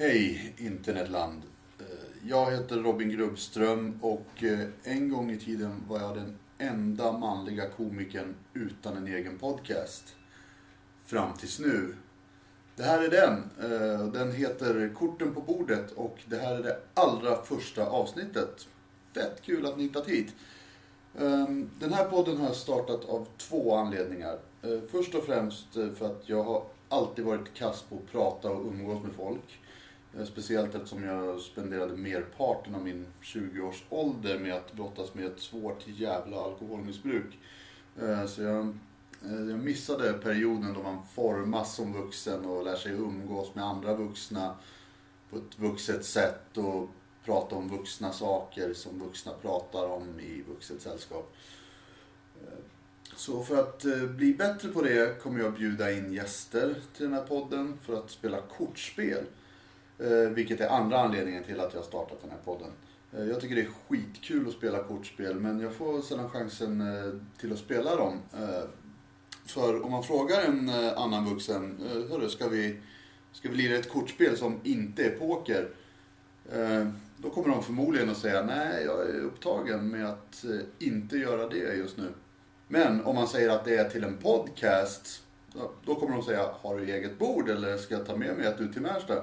Hej internetland. Eh, jag heter Robin Grubbström och eh, en gång i tiden var jag den enda manliga komikern utan en egen podcast. Fram tills nu. Det här är den. Eh, den heter Korten på bordet och det här är det allra första avsnittet. Fett kul att ni hittat hit. Ehm, den här podden har jag startat av två anledningar. Först och främst för att jag har alltid varit kass på att prata och umgås med folk. Eh, speciellt eftersom jag spenderade merparten av min 20-årsålder med att brottas med ett svårt jävla alkoholmissbruk. Eh, så jag, eh, jag missade perioden då man formas som vuxen och lär sig umgås med andra vuxna på ett vuxet sätt och prata om vuxna saker som vuxna pratar om i vuxet sällskap. Så för att bli bättre på det kommer jag bjuda in gäster till den här podden för att spela kortspel. Eh, vilket är andra anledningen till att jag har startat den här podden. Eh, jag tycker det är skitkul att spela kortspel men jag får sällan chansen eh, till att spela dem. För om man frågar en annan vuxen, hörru ska vi, ska vi lira ett kortspel som inte är poker? Då kommer de förmodligen att säga nej, jag är upptagen med att inte göra det just nu. Men om man säger att det är till en podcast, då- då kommer de säga har du eget bord eller ska jag ta med mig ett ut till Märsta?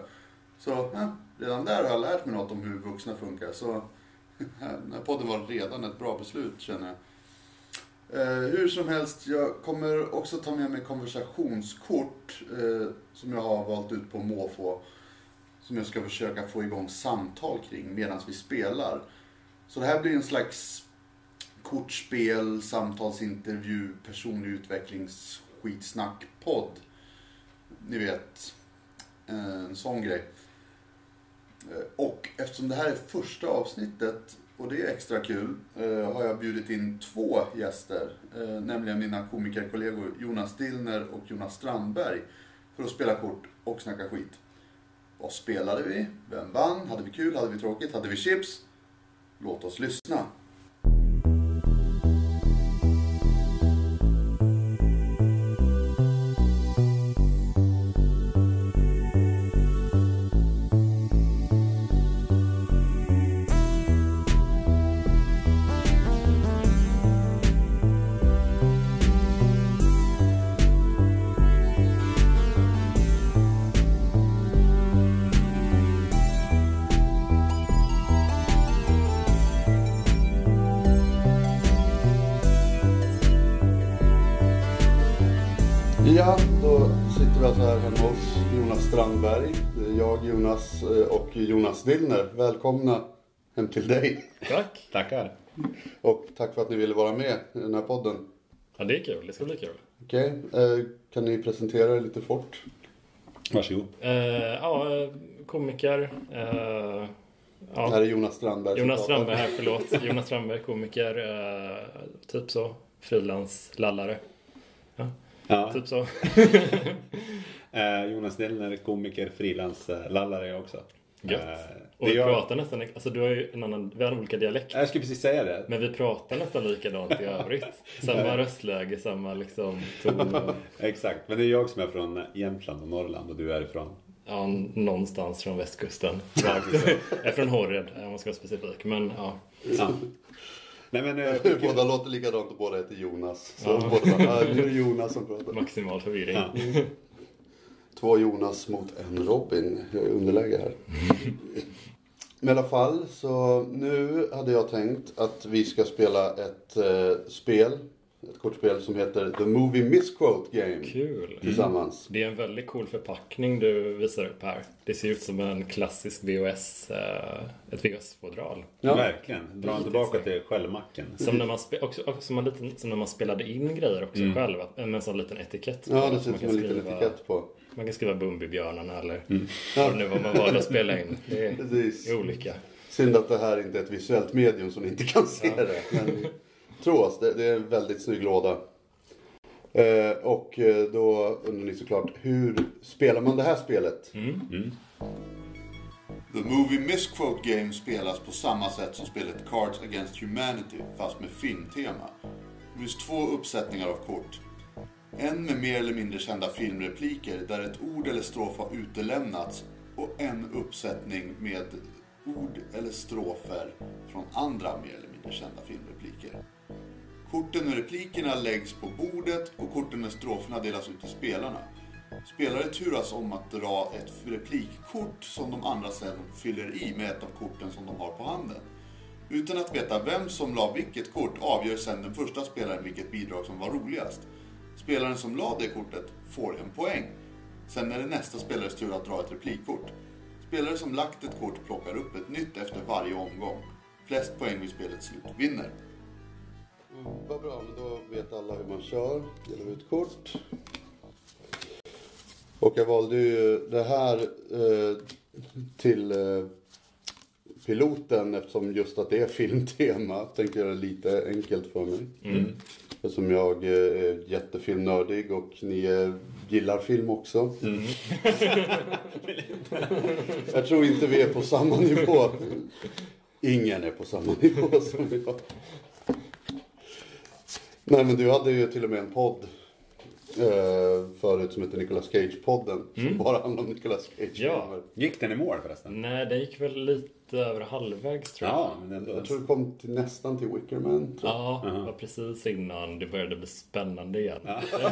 Så ja, redan där har jag lärt mig något om hur vuxna funkar. Så den här podden var redan ett bra beslut känner jag. Eh, hur som helst, jag kommer också ta med mig konversationskort eh, som jag har valt ut på måfå. Som jag ska försöka få igång samtal kring medan vi spelar. Så det här blir en slags kortspel, samtalsintervju, personlig utvecklings skitsnack-podd. Ni vet, eh, en sån grej. Eh, och eftersom det här är första avsnittet och det är extra kul eh, har jag bjudit in två gäster. Eh, nämligen mina komikerkollegor Jonas Dillner och Jonas Strandberg. För att spela kort och snacka skit. Vad spelade vi? Vem vann? Hade vi kul? Hade vi tråkigt? Hade vi chips? Låt oss lyssna. Här hemma hos Jonas Strandberg. Jag, Jonas eh, och Jonas Dillner. Välkomna hem till dig. Tack. Tackar. Och tack för att ni ville vara med i den här podden. Ja, det är kul. Det ska bli kul. Okej, eh, kan ni presentera er lite fort? Varsågod. Eh, ja, eh, komiker. Eh, Det ja. här är Jonas Strandberg. Jonas pratar. Strandberg här, förlåt. Jonas Strandberg, komiker. Eh, typ så. Frilanslallare. Ja, typ så. Eh, Jonas Dillner, komiker, frilanslallare jag också. Gött. Eh, Och vi jag, pratar nästan, alltså du har ju en annan, vi har olika dialekter. jag skulle precis säga det. Men vi pratar nästan likadant i övrigt. Samma röstläge, samma liksom ton. och- Exakt, men det är jag som är från Jämtland och Norrland och du är ifrån. Ja, någonstans från västkusten. Jag är från Håred, om man ska vara specifik. Men ja. Ja. Nej men, eh, Båda låter likadont och båda heter Jonas. Så Ja. båda bara, nu är det Jonas som pratar. Maximal förvirring. Ja. Två Jonas mot en Robin. Jag är underläge här. Men i alla fall, så nu hade jag tänkt att vi ska spela ett eh, spel. Ett kortspel som heter The Movie Misquote Game. Kul. Tillsammans. Det är en väldigt cool förpackning du visar upp här. Det ser ut som en klassisk VHS, eh, ett VHS-fodral. ja. verkligen. Dra tillbaka till självmacken. Som när, man spe- också, också, som, en liten, som när man spelade in grejer också Mm. själv. Med en sån liten etikett. på, Ja, det ser man ut som kan en liten skriva- etikett på. Man kan skriva Bumbibjörnarna eller Mm. vad det nu var man valde att spela in. Det är, det är olika. Synd att det här inte är ett visuellt medium så ni inte kan se Ja. det. Men tro oss, det, det är en väldigt snygg låda. Eh, och eh, då undrar ni såklart, hur spelar man det här spelet? Mm. Mm. The Movie Misquote Game spelas på samma sätt som spelet Cards Against Humanity, fast med filmtema. Det finns två uppsättningar av kort. En med mer eller mindre kända filmrepliker där ett ord eller strof har utelämnats och en uppsättning med ord eller strofer från andra mer eller mindre kända filmrepliker. Korten och replikerna läggs på bordet och korten med stroferna delas ut till spelarna. Spelare turas om att dra ett replikkort som de andra sedan fyller i med ett av korten som de har på handen. Utan att veta vem som la vilket kort avgör sen den första spelaren vilket bidrag som var roligast. Spelaren som la det kortet får en poäng. Sen är det nästa spelares tur att dra ett replikkort. Spelare som lagt ett kort plockar upp ett nytt efter varje omgång. Flest poäng vid spelets slut vinner. Mm, vad bra, men då vet alla hur man kör. Delar ut kort. Och jag valde ju det här eh, till eh, piloten eftersom just att det är filmtema. Tänkte göra det lite enkelt för mig. Mm. Eftersom jag eh, är jättefilmnördig och ni eh, gillar film också. jag tror inte vi är på samma nivå. Ingen är på samma nivå som jag. Nej men du hade ju till och med en podd eh, förut som heter Nicolas Cage-podden. Som bara handlar om Nicolas Cage. Ja. Gick den i mål förresten? Nej, det gick väl lite över halvvägs tror jag. Ja, men ändå. Jag tror det kom till, nästan till Wickerman. Ja, det var precis innan det började bli spännande igen. Ja,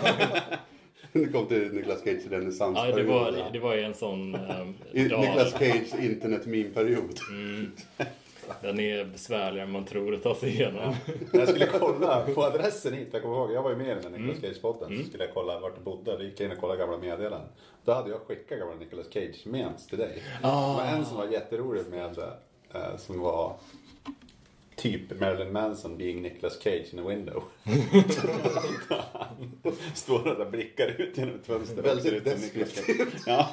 Det kom till Nicolas Cage i det, renässansperiod. var, det var ju en sån eh. Nicolas Cage internet meme-period. Den är besvärligare än man tror att ta sig igenom. Jag skulle kolla på adressen hit. Jag kommer ihåg, jag var ju med i den här Nicolas Cage-podden. Så skulle jag kolla vart du bodde. Då gick jag in och kollade gamla meddelanden. Då hade jag skickat gamla Nicolas Cage-memes till dig. Det var en som var jätterolig med, eh, som var typ Marilyn Manson being Nicolas Cage in a window. Står där och blickar ut genom ett fönster. Väldigt Cage. Ja,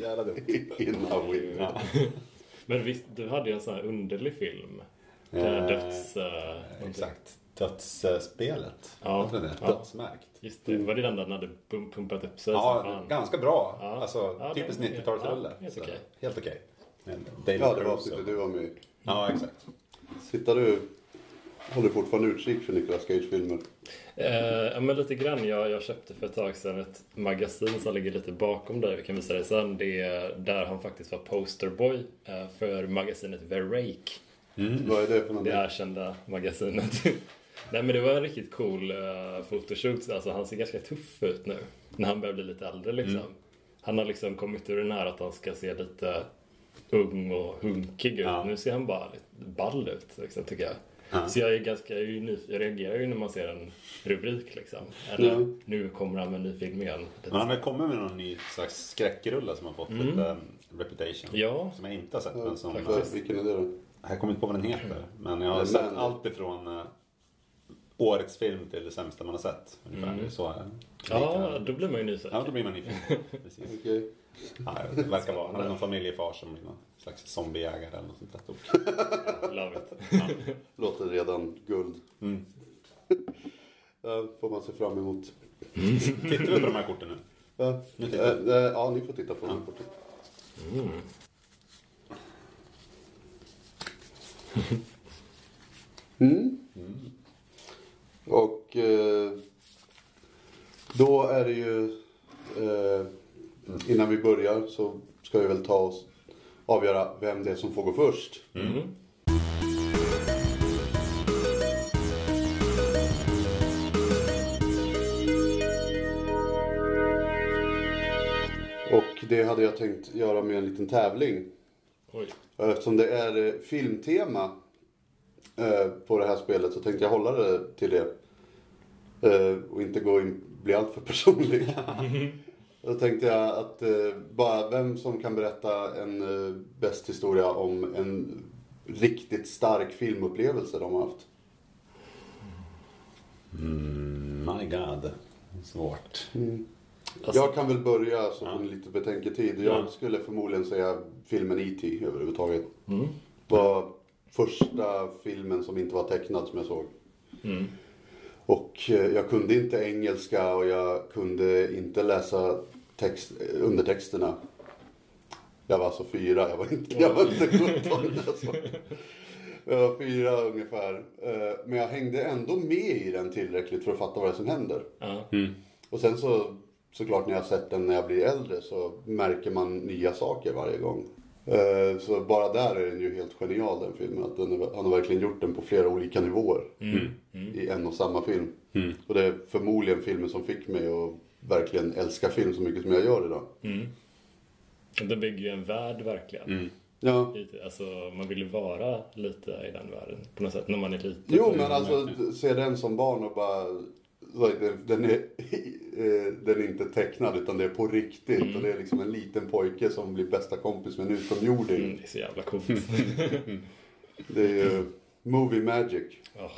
jävla dumt. Innan Winnie. Ja. Men visst, du hade ju en sån här underlig film. Där Eh, döds... eh, Exakt. Dödsspelet. Ja. Det? Ja. Dödsmärkt. Just det, var det den där den hade pum- pumpat upp sig Ja, ganska bra. Ja. Alltså, Ja, typiskt det- 90-talsrulle. ja, helt Så, okej. Helt okej. Men David Ja, det var avsnittet du var med. Ja, exakt. Tittar du, håller fortfarande utkik för Nicolas Cage-filmer? Eh, ja, men lite grann. Jag, jag köpte för ett tag sedan ett magasin som ligger lite bakom dig. Vi kan visa det sen. Det är där han faktiskt var posterboy eh, för magasinet Verrake. Vad är det för Det någonting? erkända magasinet. Nej men det var en riktigt cool uh, photoshoot. Alltså han ser ganska tuff ut nu. När han börjar bli lite äldre liksom. Han har liksom kommit ur den här att han ska se lite ung och hunkig ut. Ja. Nu ser han bara lite ball ut liksom, tycker jag. Ja. Så jag är ganska, jag, reagerar ju när man ser en rubrik liksom. Eller Ja. nu kommer han med en ny film igen. Men han har kommit med någon ny slags skräckrulle som har fått lite um, reputation. Ja. Som jag inte har sett. Men som, faktiskt. Vilken är det då? jag har kommit på vad den heter. Men jag har Men- sett allt ifrån uh, årets film till det sämsta man har sett. Ungefär. Är så. uh, Ja, då blir man ju nyfiken. ja, då blir man nyfiken. Precis. Okej. Ja, det verkar vara. Någon familjefar som någon slags zombiejägare eller något sånt där stort. Love it. Låter redan guld. Mm. Ja, får man se fram emot. Tittar du på de här korten nu? Ja, eh, eh, ja ni får titta på den korten. Mm. Och eh, då är det ju eh, innan vi börjar så ska vi väl ta oss avgöra vem det är som får gå först. Och det hade jag tänkt göra med en liten tävling. Oj. Eftersom det är eh, filmtema eh, på det här spelet så tänkte jag hålla det till det. Eh, och inte gå in, bli alltför personlig. Då tänkte jag att eh, bara vem som kan berätta en eh, bäst historia om en riktigt stark filmupplevelse de har haft. Mm, my god. Svårt. Alltså- jag kan väl börja så ni lite betänketid. Jag Ja. skulle förmodligen säga filmen E.T. överhuvudtaget. Mm. var första filmen som inte var tecknad som jag såg. Mm. Och eh, jag kunde inte engelska och jag kunde inte läsa text, undertexterna. Jag var alltså fyra, jag var inte, jag var inte 17. Alltså. Jag var fyra ungefär. Eh, Men jag hängde ändå med i den tillräckligt för att fatta vad det är som händer. Ja. Och sen så såklart när jag sett den när jag blir äldre så märker man nya saker varje gång. Eh, Så bara där är den ju helt genial den filmen. Att den, han har verkligen gjort den på flera olika nivåer. I en och samma film. Och det är förmodligen filmen som fick mig att verkligen älska film så mycket som jag gör idag. Det bygger ju en värld verkligen. Ja. I- Alltså, man vill ju vara lite i den världen på något sätt när man är liten. Jo men alltså se den som barn och bara den, den, är, eh, den är inte tecknad utan det är på riktigt. Och det är liksom en liten pojke som blir bästa kompis med en utomjording. Mm, det är så jävla coolt. Det är ju movie magic. Ja,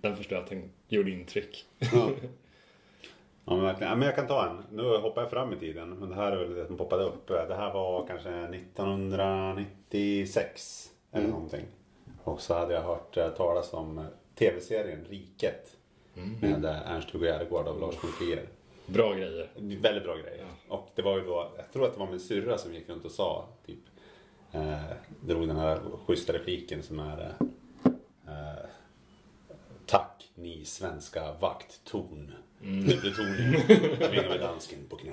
Den förstår jag att den gjorde intryck. Ja. Ja, men, verkligen. ja, men jag kan ta en. Nu hoppar jag fram i tiden. Men det här är väl det som poppade upp. Det här var kanske 1996. Eller någonting. Och så hade jag hört eh, talas om eh, tv-serien Riket. Med eh, Ernst-Hugo Järegård och Lars von Trier. Bra grejer. Väldigt bra grejer. Och det var ju då, jag tror att det var min syrra som gick runt och sa typ. Eh, drog den här schyssta repliken som är ni svenska vakttorn. Mm. Plutonen. Svingar med dansken på knä.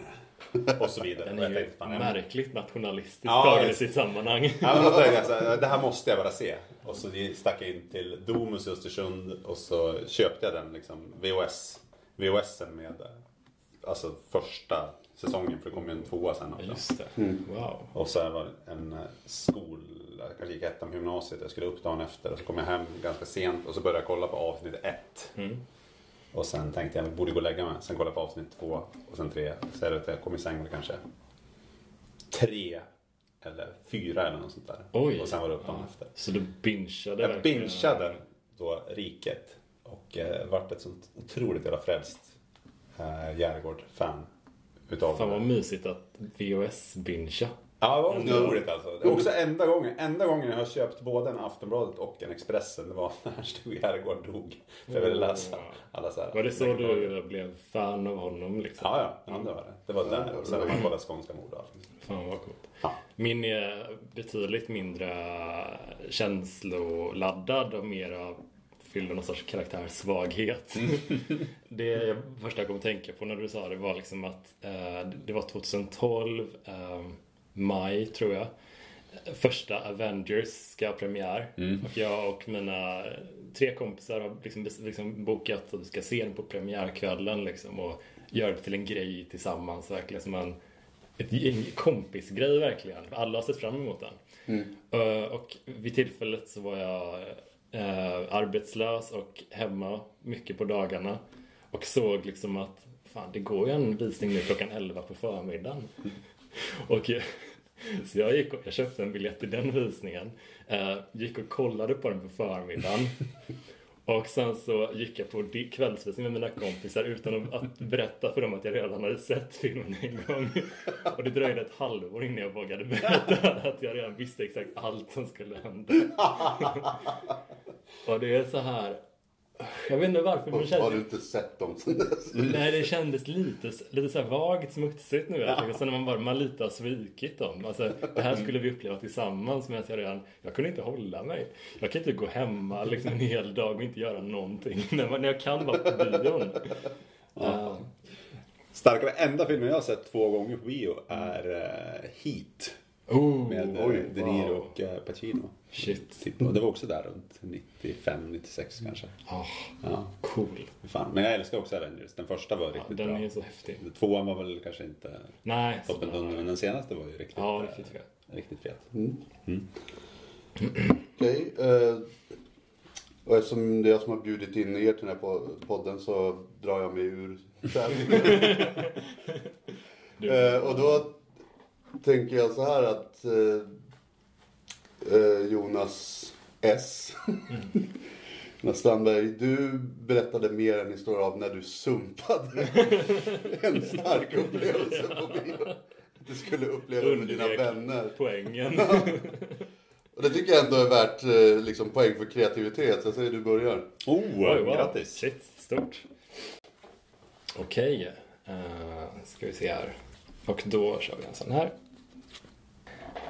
Och så vidare. Den är ju tänkte, jag- märkligt nationalistiskt Ja, tagen i sitt sammanhang. Ja, men tänkte jag så här, det här måste jag bara se. Och så stack jag in till Domus i Östersund och så köpte jag den liksom VHS. VHSen med alltså första säsongen för det kom ju en tvåa sen också. Just det. Wow. Och så var det en eh, skol, jag kanske gick ettan på gymnasiet, jag skulle upp dagen efter och så kom jag hem ganska sent och så började jag kolla på avsnitt ett. Och sen tänkte jag att jag borde gå och lägga mig. Sen kollade jag på avsnitt två och sen tre. Så är det att jag kom i säng väl kanske tre eller fyra eller något sånt där. Oj. Och sen var det upp dagen efter. Så du bingeade Jag bingeade då Riket och eh, vart ett sånt otroligt jävla frälst eh, Järegård-fan. Utav Fan vad mysigt att VHS-bingea. Ja, det var otroligt alltså. Det är också enda gången, enda gången jag har köpt både en Aftonbladet och en Expressen. Det var när Stig Järegård dog. För jag ville läsa alla så här. Var det så du blev fan av honom liksom? Ja, ja. ja det var det. Det var där. Och sen har man kollat Skånska mord och allt. Fan vad coolt. Ja. Min är betydligt mindre känsloladdad och mera fyller någon sorts karaktärssvaghet. det jag första jag kom att tänka på när du sa det var liksom att eh, det var 2012, eh, maj tror jag. Första Avengers ska ha premiär. Och jag och mina tre kompisar har liksom, liksom bokat att vi ska se den på premiärkvällen liksom, och göra det till en grej tillsammans. Verkligen som en ett gäng kompisgrej verkligen. Alla har sett fram emot den. Eh, och vid tillfället så var jag eh, arbetslös och hemma mycket på dagarna. Och såg liksom att fan, det går ju en visning nu klockan 11 på förmiddagen. och så jag, gick och, jag köpte en biljett till den visningen. Eh, gick och kollade på den på förmiddagen. Och sen så gick jag på kvällsvisning med mina kompisar utan att, att berätta för dem att jag redan hade sett filmen en gång. Och det dröjde ett halvår innan jag vågade berätta att jag redan visste exakt allt som skulle hända. Och det är så här... Jag vet inte varför, men det Har du kändes, inte sett dem sen dess? nej, det kändes lite, lite så här vagt smutsigt nu. Ja. Sen när man bara, man lite har svikit dem. Alltså, det här skulle vi uppleva tillsammans medan jag redan, jag kunde inte hålla mig. Jag kan inte gå hemma liksom en hel dag och inte göra någonting när, jag kan vara på bion. Ja. Starkare. Enda filmen jag har sett två gånger på bio är uh, Heat. Oh, Med oj, oj, De Niro wow. och uh, Pacino. Shit. Och det var också där runt 95-96 kanske. Ah, Ja, cool. fan. Men jag älskar också Avengers. Den första var Ja, riktigt den bra. är så häftig. Tvåan var väl kanske inte Nej. toppen hundra, men den senaste var ju riktigt, Ja, eh, riktigt fet. riktigt fet. Okej. eh, och eftersom det är jag som har bjudit in er till den här po- podden så drar jag mig ur. Eh, och då tänker jag så här att eh, eh, Jonas S. Jonas Strandberg, du berättade mer en historia av när du sumpade en stark upplevelse på bio. Du skulle uppleva med dina vänner. Poängen. Och det tycker jag ändå är värt eh, liksom, poäng för kreativitet. Så jag säger du börjar. Oh, Oj, wow. grattis! Shit, stort. Okej, uh, ska vi se här. Och då kör vi en sån här.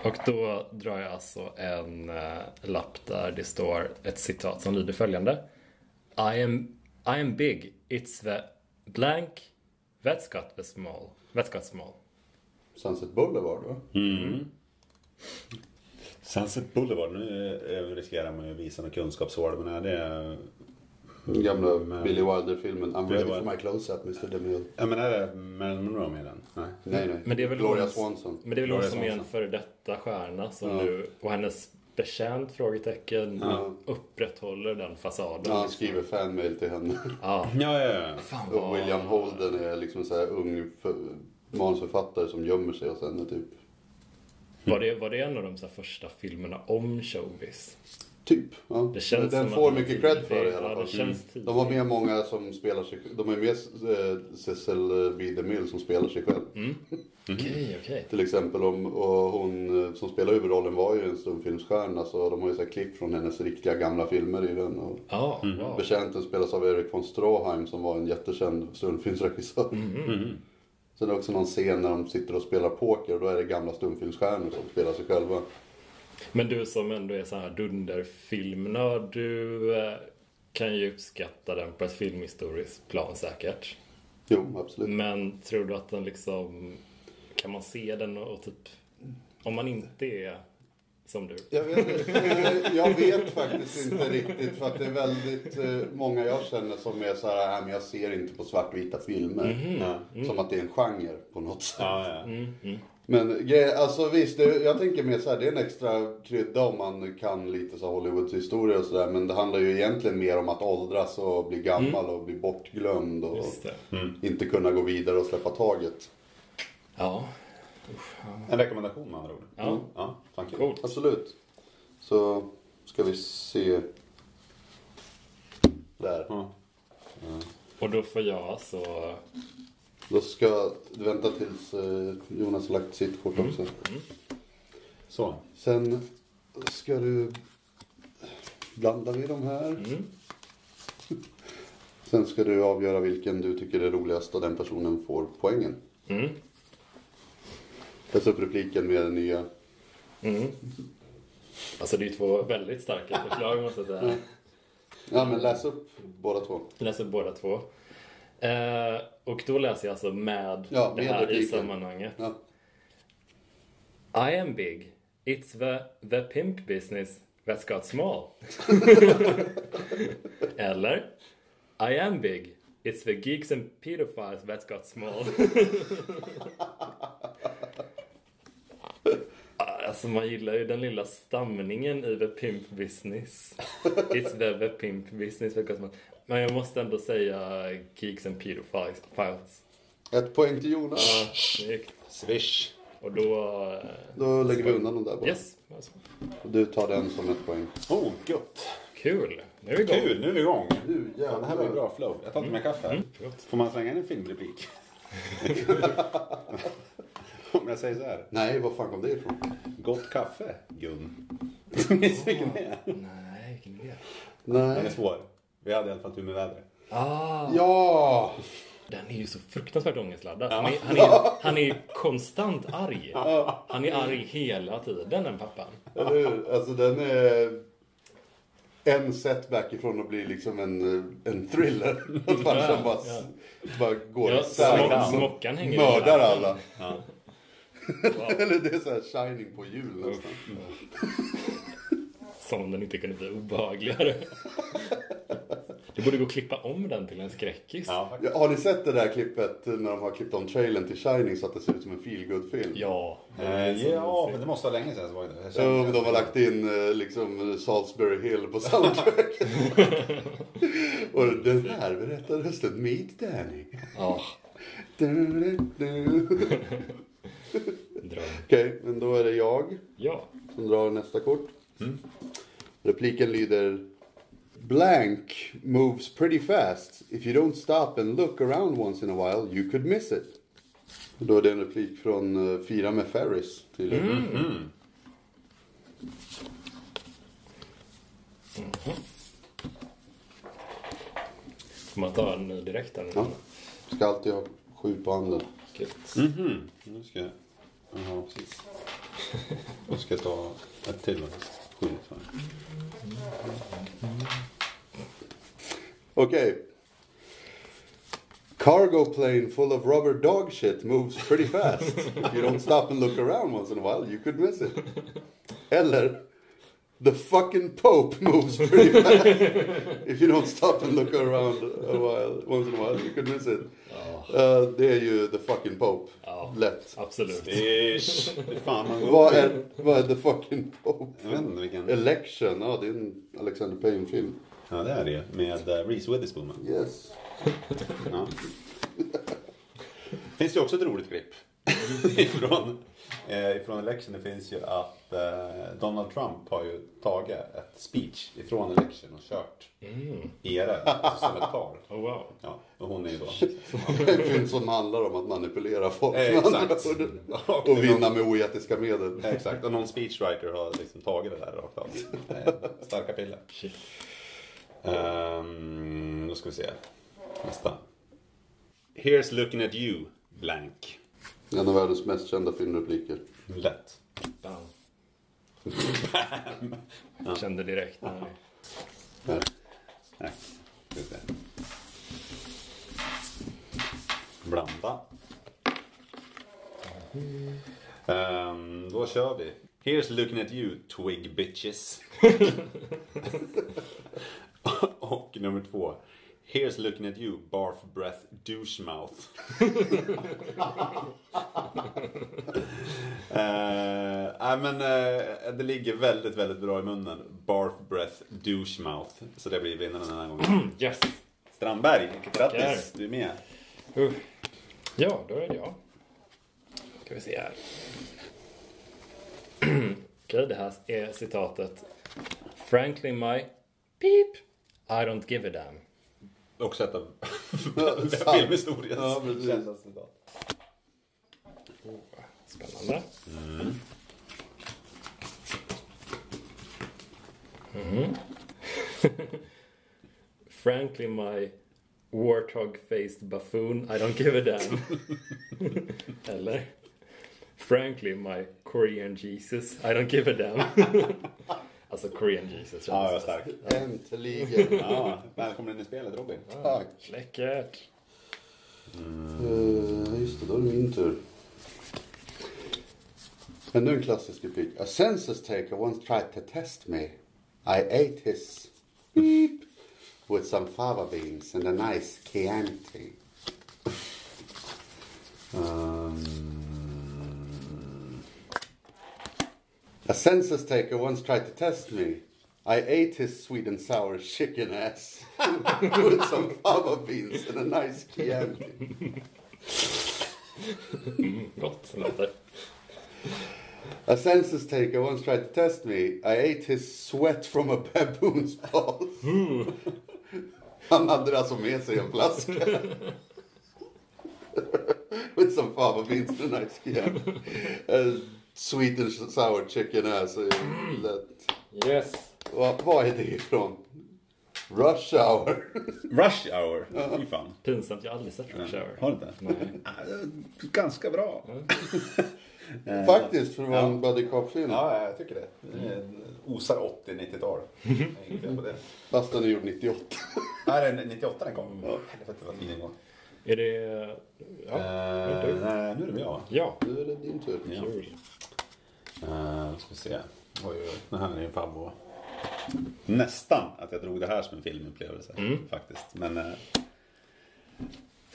Och då drar jag alltså en uh, lapp där det står ett citat som lyder följande. I am, I am big, it's the blank, that's got the small. Västgötasmal. Sunset Boulevard va? Sunset Boulevard, nu eh, riskerar man ju att visa något kunskapshål men är det... Den gamla Men- Billy Wilder-filmen I'm Billy ready for Wilder. my close-up Mr. DeMille. Ja men är det Marilyn Monroe med den? Nej. Nej nej. Men det är väl Gloria hon- Swanson. Men det är väl hon som är en före detta stjärna som Ja. nu, och hennes betjänt? Frågetecken. Ja. Upprätthåller den fasaden. Ja, han skriver fanmail till henne. Ja. Ja, ja, ja. Fan Och. William Holden är liksom så här ung för, manusförfattare som gömmer sig hos henne typ. Var det, var det en av de första filmerna om showbiz? Typ. Ja. Det känns Den får mycket cred för det i alla Ja, fall. känns Mm. De har med många som spelar sig De är med eh, Cecil B. DeMille som spelar sig själv. Mm. Okej, okej. Till exempel om, och hon eh, som spelar huvudrollen var ju en stumfilmsstjärna så de har ju så här klipp från hennes riktiga gamla filmer i den. Och Ja, wow. Betjänten spelas av Erik von Stroheim som var en jättekänd stumfilmsregissör. Mm. Sen är det också någon scen när de sitter och spelar poker och då är det gamla stumfilmsstjärnor som spelar sig själva. Men du som ändå är så här dunderfilmnörd, du eh, kan ju uppskatta den på ett filmhistoriskt plan säkert. Jo, absolut. Men tror du att den liksom... Kan man se den och typ... Om man inte är som du. Jag vet, jag vet faktiskt inte riktigt för att det är väldigt eh, många jag känner som är så här, "Nej, men jag ser inte på svartvita filmer. Ja. Som att det är en genre på något sätt. Ja, ja. Mm, Men alltså visst, det, jag tänker mer så här, det är en extra krydda om man kan lite så Hollywoods historia och sådär. Men det handlar ju egentligen mer om att åldras och bli gammal och bli bortglömd och det. inte kunna gå vidare och släppa taget. Ja, En rekommendation med andra ord. Ja. ja fan kul. coolt. Absolut. Så ska vi se. Där. Ja. Och då får jag så... Då ska du vänta tills eh, Jonas har lagt sitt kort också. Så. Sen ska du blanda vi de här. Mm. Sen ska du avgöra vilken du tycker är roligast och den personen får poängen. Mm. Läs upp repliken med den nya. Mm. Alltså det är ju två väldigt starka förslag måste jag säga. Ja men läs upp båda två. Jag läser båda två. Eh, och då läser jag alltså med Ja, det här i sammanhanget. Ja. I am big. It's the, the pimp business that's got small. Eller I am big. It's the geeks and pedophiles that's got small. Alltså man gillar ju den lilla stamningen i the pimp business. It's the, the pimp business that's got small. Men jag måste ändå säga geeks and pedophiles. Ett poäng till Jonas. Ja, snyggt. Swish. Och då... eh, Då lägger vi undan dem där bara. Yes. Och du tar den som ett poäng. Oh, gött. Kul. Nu är vi igång. Kul, nu är vi igång. Du, Fan, det här blir bra flow. Jag tar inte mer kaffe här. Förlåt. Får man slänga in en filmreplik? Om jag säger så här. Nej, var fan kom det ifrån? Gott kaffe, Gun. Minns vilken det är? Nej, vilken idé. Den är Nej. svår. Vi hade i alla fall tur med vädret. Ah, Ja! den är ju så fruktansvärt ångestladdad. Han, är, han, är, han är ju konstant arg. Han är arg hela tiden, den pappan. Eller hur? Alltså den är en setback ifrån att bli liksom en, en thriller. Att farsan bara, Ja. bara går Ja, isär. smockan hänger Mördar alla. Ja. Eller det är så här shining på jul nästan. Som om den inte kunde bli obehagligare. Du borde gå och klippa om den till en skräckis. Ja, har ni sett det där klippet när de har klippt om trailern till Shining så att det ser ut som en feelgood film Ja. Eh, ja, men det måste vara länge sedan. Var det. Ja, men de har lagt in eh, liksom Salisbury Hill på soundtrack. Och den här berättar rösten Meet Danny. Ja, Du, du, du. dröm. Okej, men då är det jag Ja. som drar nästa kort. Repliken lyder Blank moves pretty fast. If you don't stop and look around once in a while you could miss it. Då är det en replik från uh, Fira med Ferris tydligen. Får man ta en direkt här nu? Ja. Ska alltid ha sju på handen. Kul. Mhm. Nu ska jag... Jaha, precis. Nu ska jag ta ett till. Sju. Här. cargo plane full of rubber dog shit moves pretty fast. If you don't stop and look around once in a while, you could miss it. Eller The fucking Pope moves pretty fast. If you don't stop and look around a while, once in a while, you could miss it. Uh, det är ju The fucking Pope. Ja. Lätt. Absolut. Ish. Det fan man Vad är, vad är The fucking Pope? Jag vet inte vilken. Election, ja det är en Alexander Payne-film. Ja det är det. Med uh, Reese Witherspoon. Yes. Ja. finns ju också ett roligt klipp. ifrån, ifrån election. Det finns ju att eh, Donald Trump har ju tagit ett speech ifrån election och kört IRL. Alltså som ett tal. Oh, wow. Ja, och hon är ju då... En film som handlar om att manipulera folk. Eh, exakt. Och vinna med oetiska medel. Exakt, och någon speechwriter har liksom tagit det där rakt av. Eh, Starka piller. Shit. Um, då ska vi se. Nästa. Here's looking at you, blank. En av världens mest kända filmrepliker. Lätt. Bam. Kände direkt. Nej. Här. Nej, se. Blanda. Ehm, då kör vi. Here's looking at you, twig bitches. Och nummer två. Here's looking at you, barf breath douche mouth. Eh, nej men eh, det ligger väldigt, väldigt bra i munnen. Barf breath douche mouth. Så det blir vinnaren den här gången. Yes. Strandberg, grattis! Du är med. Uh. Ja, då är det jag. Ska vi se här. Okej, det här är citatet. Frankly my beep, I don't give a damn. Också ett av filmhistoriens Ja, kändaste citat. Oh, spännande. Mhm. Frankly my warthog-faced buffoon, I don't give a damn. Eller? Frankly my Korean Jesus, I don't give a damn. Alltså Korean Jesus. Ja, jag stark. Äntligen. Ja, välkommen in i spelet Robin. Tack. Läckert. Uh, just det, då är det min tur. Ännu en klassisk replik. A census taker once tried to test me. I ate his beep with some fava beans and a nice Chianti. Um, A census taker once tried to test me. I ate his sweet and sour chicken ass with some fava beans and a nice Chianti. Gott låter. A census taker once tried to test me. I ate his sweat from a baboon's balls. Han hade alltså med sig en flaska. With some fava beans and a nice Chianti. Uh, sweet and sour chicken är ju lätt. Yes. Vad, vad är det ifrån? Rush hour. Rush hour, fy fan. Pinsamt, jag har aldrig sett Rush Hour. Har du inte? Nej. Ah, Ganska bra. Faktiskt, för att vara en buddy cop-film. Ja, jag tycker det. det osar 80-90-tal. Inget fel på det. Fast den är gjord 98. Nej, det är 98 den kom. Helvete vad fin den var. Är det... Ja, Eh, du. nej, nu är det jag. ja. Nu är det din tur. Ja. Uh, ska vi se. Oj, oj, oj. Den här är en favvo. Nästan att jag drog det här som en filmupplevelse. Faktiskt. Men uh,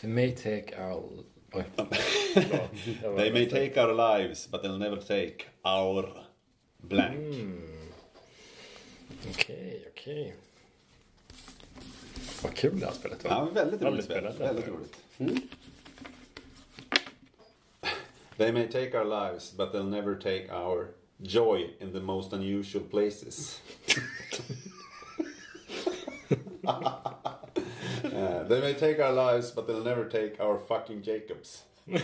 They may take our... They may take our lives but they'll never take our blank. Okej, okej. Vad kul det här spelet var. Ja, väldigt roligt det. Väldigt roligt. They may take our lives but they'll never take our joy in the most unusual places. Uh, they may take our lives but they'll never take our fucking Jacobs. Eh,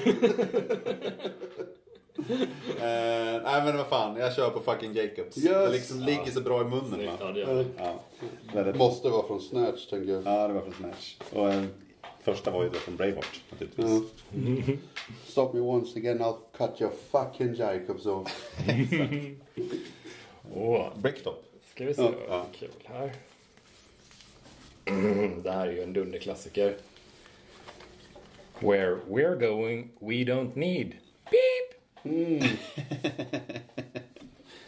nej men vad fan, jag kör på fucking Jacobs. Yes. Det liksom ligger så bra i munnen Snyggt, ja, va? det det. Ja, väldigt Måste vara från Snatch, tänker jag. Ja, det var från Smash. Och eh, första var ju då från Braveheart naturligtvis. Ja. Stop me once again, I'll cut your fucking Jacobs off. Åh, Bricktop. ska vi se Ja, vad kul här. Mm, det här är ju en dunderklassiker. Where we're going, we don't need. Beep!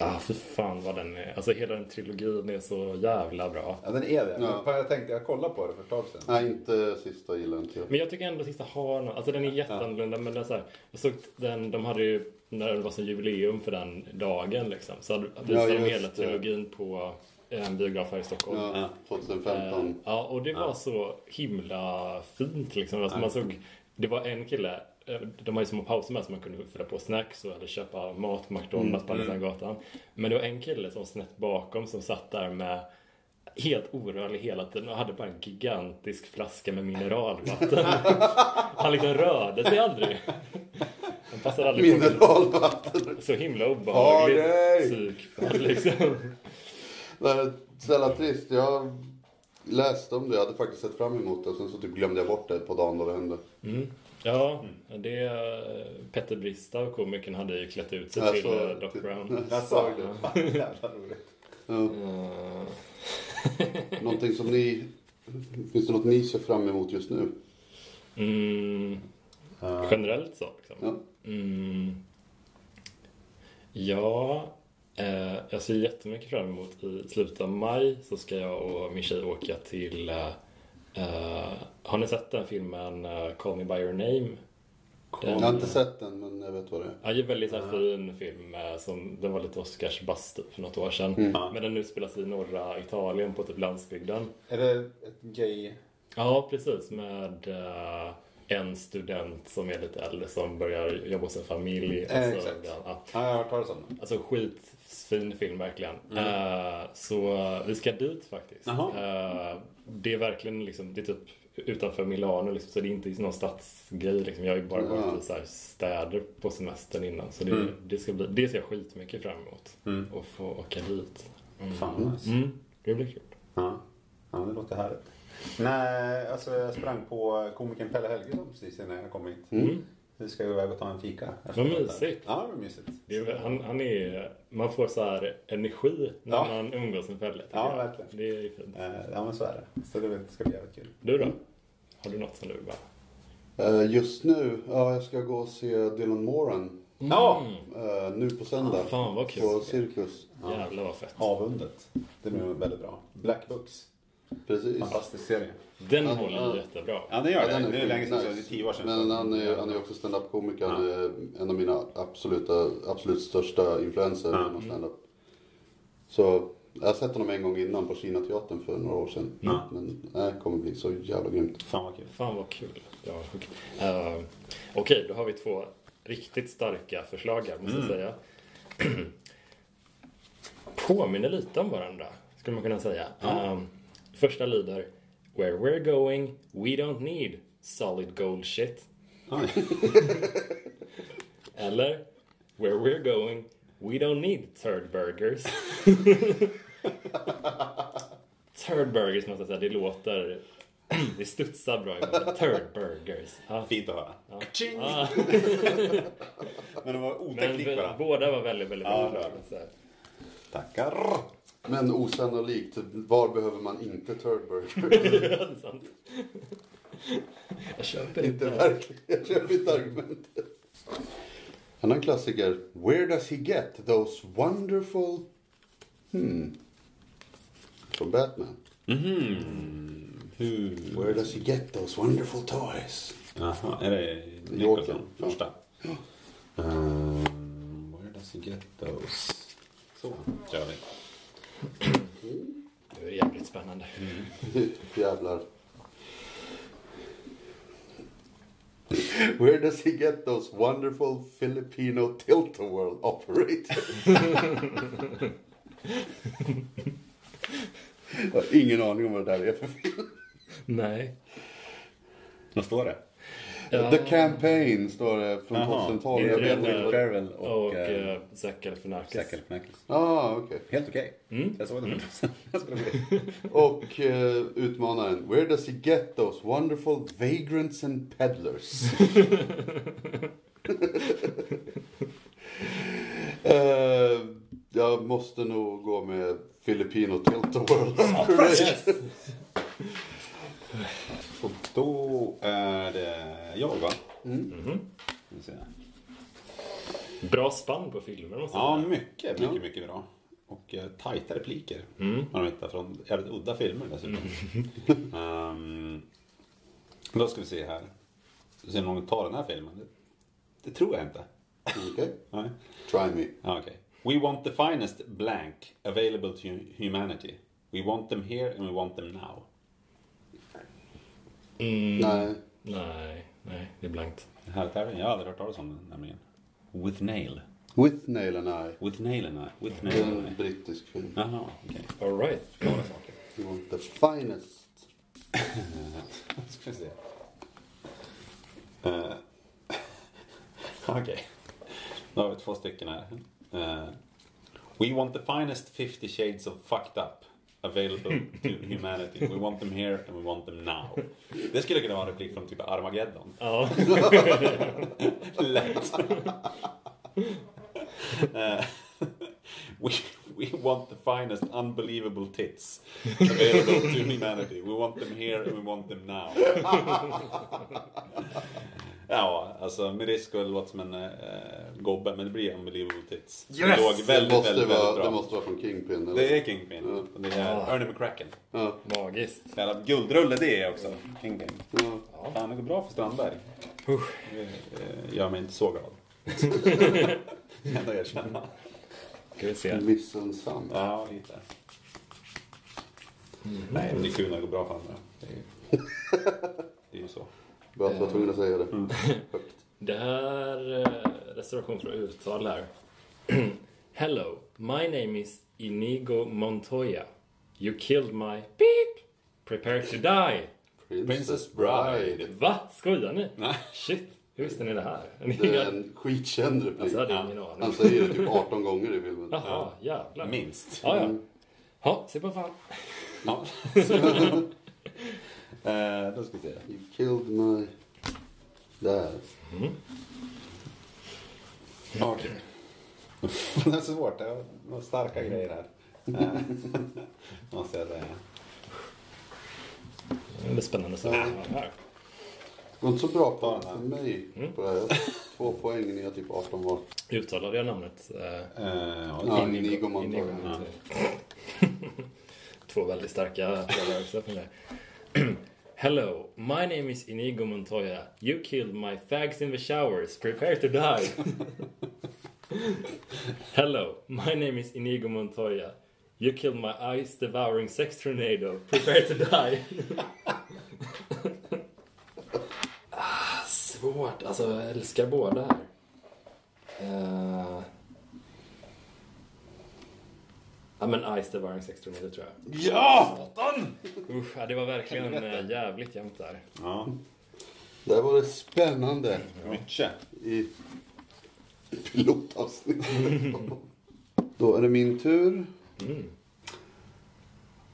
Ah, för fan vad den är. Alltså hela den trilogin är så jävla bra. Ja, den är det. Ja. Jag tänkte, jag kollade på det för ett tag sedan. Nej, inte sista gillar inte jag. Men jag tycker ändå sista har något. Alltså den är jätteannorlunda men den är så här, jag såg den, de hade ju när det var så jubileum för den dagen liksom. Så visade de just hela det. trilogin på en biograf här i Stockholm. Ja, Eh, 2015. Ja, och det var så himla fint liksom. Alltså man såg, det var en kille, eh, de har ju små pauser med så man kunde fylla på snacks och eller köpa mat på McDonalds på andra sidan gatan. Men det var en kille som snett bakom som satt där med helt orörlig hela tiden och hade bara en gigantisk flaska med mineralvatten. Han liksom rörde sig aldrig. Han passade aldrig. Mineralvatten. Så himla obehagligt nej. psykfall liksom. Så jävla trist. Jag läste om det. Jag hade faktiskt sett fram emot det. Och sen så typ glömde jag bort det på dagen då det hände. Mm. Ja, det... Petter Bristav, komikern, hade ju klätt ut sig Jag till såg- eh, Doc Brown. Jag sa det. Jävla roligt. Ja. Eh, Någonting som ni... Finns det något ni ser fram emot just nu? Mm, generellt så liksom. Ja. Mm, ja, eh, jag ser jättemycket fram emot i slutet av maj så ska jag och min tjej åka till eh, eh, Har ni sett den filmen eh, Call Me By Your Name? Jag har inte sett den men jag vet vad det är. Ja, det är en väldigt så här, fin film. eh, Som, den var lite Oscarsbuzz typ, för något år sedan. Men den utspelas i norra Italien på typ landsbygden. Är det ett gay... Ja, precis. Med eh, en student som är lite äldre som börjar jobba hos en familj. Eh, Alltså, exakt. ja, ja. Ja, jag har hört talas om den. Alltså skitfin film verkligen. Eh, så eh, vi ska dit faktiskt. Eh, det är verkligen liksom, det är typ utanför Milano liksom, så det är inte någon stadsgrej liksom. Jag har ju bara Ja. varit i så städer på semestern innan. Så det, det, ska bli, det ser jag skitmycket fram emot. Att få åka dit. Mm. Fan nice. Mm, det blir kul. Ja. ja, det låter härligt. Nej, alltså jag sprang på komikern Pelle Helgesson precis innan jag kom hit. Mm. Vi ska iväg och ta en fika. Vad mysigt. Ja, det var mysigt. Det är, han, han är, man får så här energi när Ja. man umgås med Pelle. Ja, jag. verkligen. Det är ju fint. Eh, Ja, men så är det. Så det ska bli jävligt kul. Du då? Har du något som du bara... Eh, Just nu, ja jag ska gå och se Dylan Moran. Ja! eh, Nu på söndag. Ah, fan, vad kul. På Cirkus. Jävlar vad fett. Avundet. Det blir väldigt bra. Black Books. Precis. Fantastisk serie. Den Ja, håller ja. ju jättebra. Ja, det Ja, gör den det. Det är länge sedan, så det är nice. tio år sedan. Men han är, han är också stand-up-komiker. Han är en av mina absoluta, absolut största influenser Ja. inom stand-up. Så jag har sett honom en gång innan på Kina teatern för några år sedan. Ja. Men det kommer bli så jävla grymt. Fan vad kul. Fan vad kul. Ja, okej. Eh, Okej, då har vi två riktigt starka förslag här, måste jag säga. Påminner lite om varandra, skulle man kunna säga. Eh, första lyder Where we're going, we don't need solid gold shit. Eller Where we're going, we don't need third burgers. third burgers måste jag säga, det låter... Det studsar bra i munnen. Third burgers. Ja. Fint att höra. Ah, Men de var men otäckt varandra. båda var väldigt, väldigt Ja, bra. ja. Tackar. Men osannolikt, var behöver man inte Third Burger? Ja, det är sant. Jag köper inte inte. verkligen. Jag köper inte argumentet. Annan klassiker. Where does he get those wonderful... Hmm. Från Batman. Where does he get those wonderful toys? Jaha, är det. Nicholson? Första? Um, where does he get those? Så, kör vi. Det är jävligt spännande. Jävlar. Where does he get those wonderful Filipino tilt-a-whirl operators? Jag har ingen aning om vad det där är för film. Nej. Vad står det? Ja. The Campaign står det från Jaha, 2012. det Jag vet inte. Ferrell och, Och eh, äh, Zac Galifianakis. Zac Galifianakis. Ah, okej. Helt okej. Mm. Jag såg den bli. Och eh, utmanaren. Where does he get those wonderful vagrants and peddlers? Eh, jag måste nog gå med Filipino tilt-a-whirl operator. Då är det jag va? Ska vi se. Bra spann på filmer måste jag Ja, säga. mycket, mycket, mycket bra. Och uh, tajta repliker. Mm. Man hittar från jävligt udda filmer dessutom. Ehm, då ska vi se här. Ska vi se om någon tar den här filmen. Det, det tror jag inte. Okej. Nej. Try me. Ja, Okej. We want the finest blank available to humanity. We want them here and we want them now. Mm. Nej. Nej, nej, det är blankt. Den här tävlingen, jag har aldrig hört talas om den nämligen. With nail. With nail and I. With nail and I. With Det nail är and en I. brittisk film. Jaha, okej. Alright, klara saker. You want the finest. ska vi se. Eh, Okej. Då har vi två stycken här. Eh, we want the finest 50 shades of fucked up available to humanity. We want them here and we want them now. Det skulle kunna vara en replik från typ Armageddon. Ja. Lätt. Eh, we, we want the finest unbelievable tits available to humanity. We want them here and we want them now. ja, alltså med risk att låta som en äh, gobbe, men det blir unbelievable tits. Yes! Det låg Det väldigt, måste, väldigt, väldigt vara, bra. det måste vara från Kingpin. Eller? Det är Kingpin. Det är Ah. Ernie McCracken. Ja. Magiskt. Jävla guldrulle det är också. Kingpin. Ja. Fan, det går bra för Strandberg. Usch. Det eh, gör mig inte så glad. Ändå erkänna. Ska vi se. Missunnsam. Ja, lite. Nej, men det är kul när det går bra för andra. Det är ju, det Bra att du var tvungen att säga det. Mm. Högt. Det här eh, reservation för uttal här. Hello, my name is Inigo Montoya. You killed my beep. Prepare to die. Princess Bride. Va? Skojar ni? Nej. Shit, hur visste ni det här? Det är en skitkänd replik. Alltså, hade ingen aning. Han säger det typ 18 gånger i filmen. Jaha, jävlar. Minst. Ja, ja. Ja, se på fan. Ja. eh, då ska vi se. You killed my... Där. Okej. det är så svårt. Det var starka grejer här. Eh, Måste jag säga. Det är spännande att se vad han har här. Det var inte så bra på för mig. På det här. Jag Två poäng, ni har typ 18 var. Uttalade jag namnet? Eh, Eh, ja, Ja, Inigo- Montoya. Två väldigt starka rörelser för mig. Hello, my name is Inigo Montoya. You killed my fags in the showers. Prepare to die. Hello, my name is Inigo Montoya. You killed my eyes devouring sex tornado. Prepare to die. ah, svårt. Alltså, jag älskar båda här. Eh, Ja men Ice Devouring Sex Tornado tror jag. Ja! Usch, ja, det var verkligen eh, jävligt jämnt där. Ja, Där var det spännande mycket. i pilotavsnittet. Då är det min tur.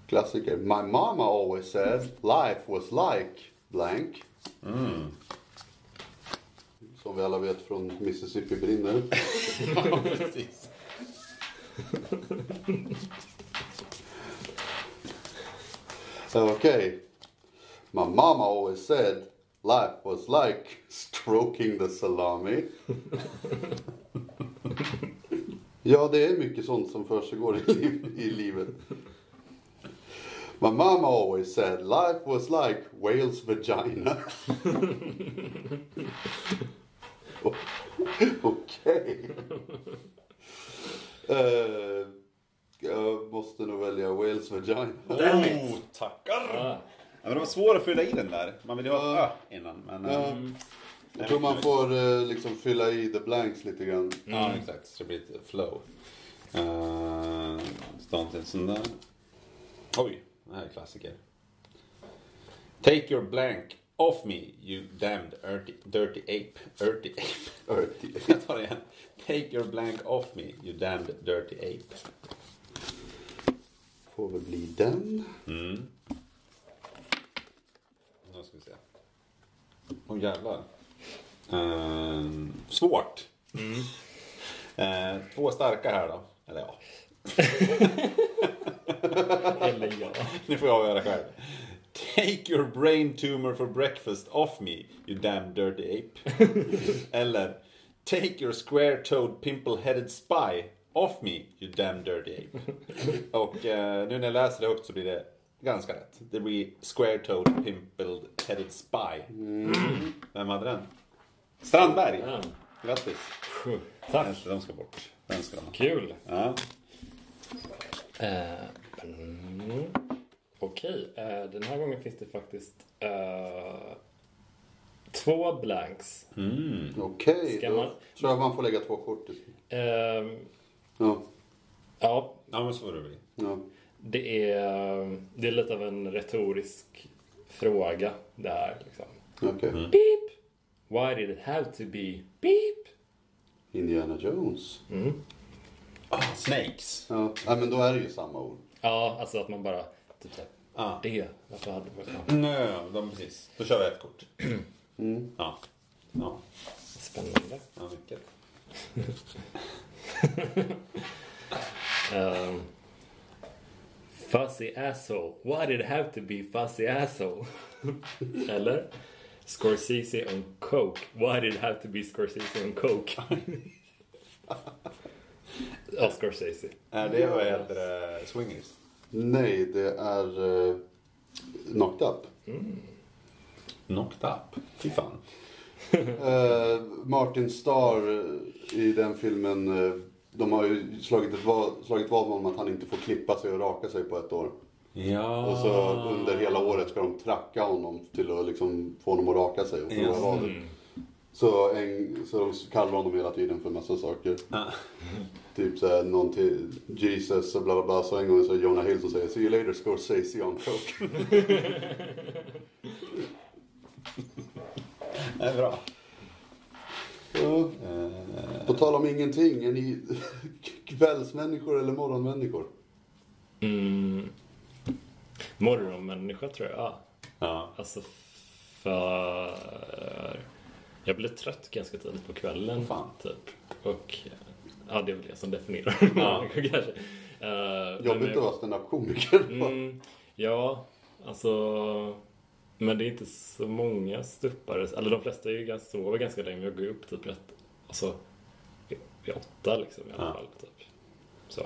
Klassiker. My mama always said life was like blank. Som vi alla vet från Mississippi brinner. Ja, precis. Okay. My mama always said life was like stroking the salami. ja, det är mycket sånt som försiggår i, liv, i livet. My mama always said life was like whale's vagina. Okej. Eh, jag måste nog välja whale's vagina. Oh, tackar! Ja, men det var svårt att fylla i den där. Man vill ju ha ett ö innan. Men, Ja. eh, Jag tror man får eh, liksom fylla i the blanks lite grann. Ja, exakt. Så det blir ett flow. Uh, Stånd sån där. Oj, det här är klassiker. Take your blank off me, you damned dirty, dirty ape. Dirty ape. Earthy. Jag tar det igen. Take your blank off me, you damned dirty ape. Får väl bli den. Mm. Nu ska vi se. Åh oh, jävlar. Ehm, svårt. Eh, två starka här då. Eller ja, eller ja. nu får jag avgöra själv. Take your brain tumor for breakfast off me, you damn dirty ape. Eller Take your square-toed pimple-headed spy off me, you damn dirty ape. Och eh, nu när jag läser det högt så blir det ganska rätt. Det blir square-toed pimple-headed spy. Vem hade den? Strandberg! Ja. Grattis! Tack. De ska bort. Den ska de ha. Kul. Ja. Eh, mm. Okej, eh, den här gången finns det faktiskt eh, två blanks. Okej, Ska då man- tror jag man får lägga två kort. Eh, Ja, ja, ja, men så får det bli. ja. det är, det är lite av en retorisk fråga det här. Liksom. okej. Beep! Why did it have to be beep? Indiana Jones. Ah, snakes. Ja, Nej, men då är det ju samma ord. Ja, alltså att man bara typ såhär, Ah. det, varför hade man... Ja. Nej, de, precis. Då kör vi ett kort. Ja. Ja, Spännande. ja mycket. Um, fuzzy asshole. Why did it have to be fuzzy asshole? Eller? Scorsese on coke. Why did it have to be Scorsese on coke? Ja, Scorsese. Är det vad heter det? Swingers? Nej, det är uh, Knocked Up. Knocked up? Fy fan. Eh, Martin Starr eh, i den filmen, eh, de har ju slagit, ett slagit vad om att han inte får klippa sig och raka sig på ett år. Ja. Och så under hela året ska de tracka honom till att liksom få honom att raka sig och förlora. Så, en, så de kallar honom hela tiden för massa saker. Ah. Typ såhär någon till Jesus och bla bla bla. Så en gång så är Jonah Hill som säger See you later Scorsese on coke. Det är bra. ja. Eh, På tal om ingenting, är ni kvällsmänniskor eller morgonmänniskor? Mm. Morgonmänniska tror jag. Ja. ja. Alltså för... Jag blir trött ganska tidigt på kvällen. Fan. Typ. Och ja, det är väl det som definierar Ja. kanske. Uh, Jobbigt att vara standup-komiker. Mm, ja, alltså... Men det är inte så många stuppare. Eller de flesta är ju ganska, sover ganska länge. Jag går upp typ rätt... Alltså, vid åtta liksom i alla Ja. fall. Typ. Så.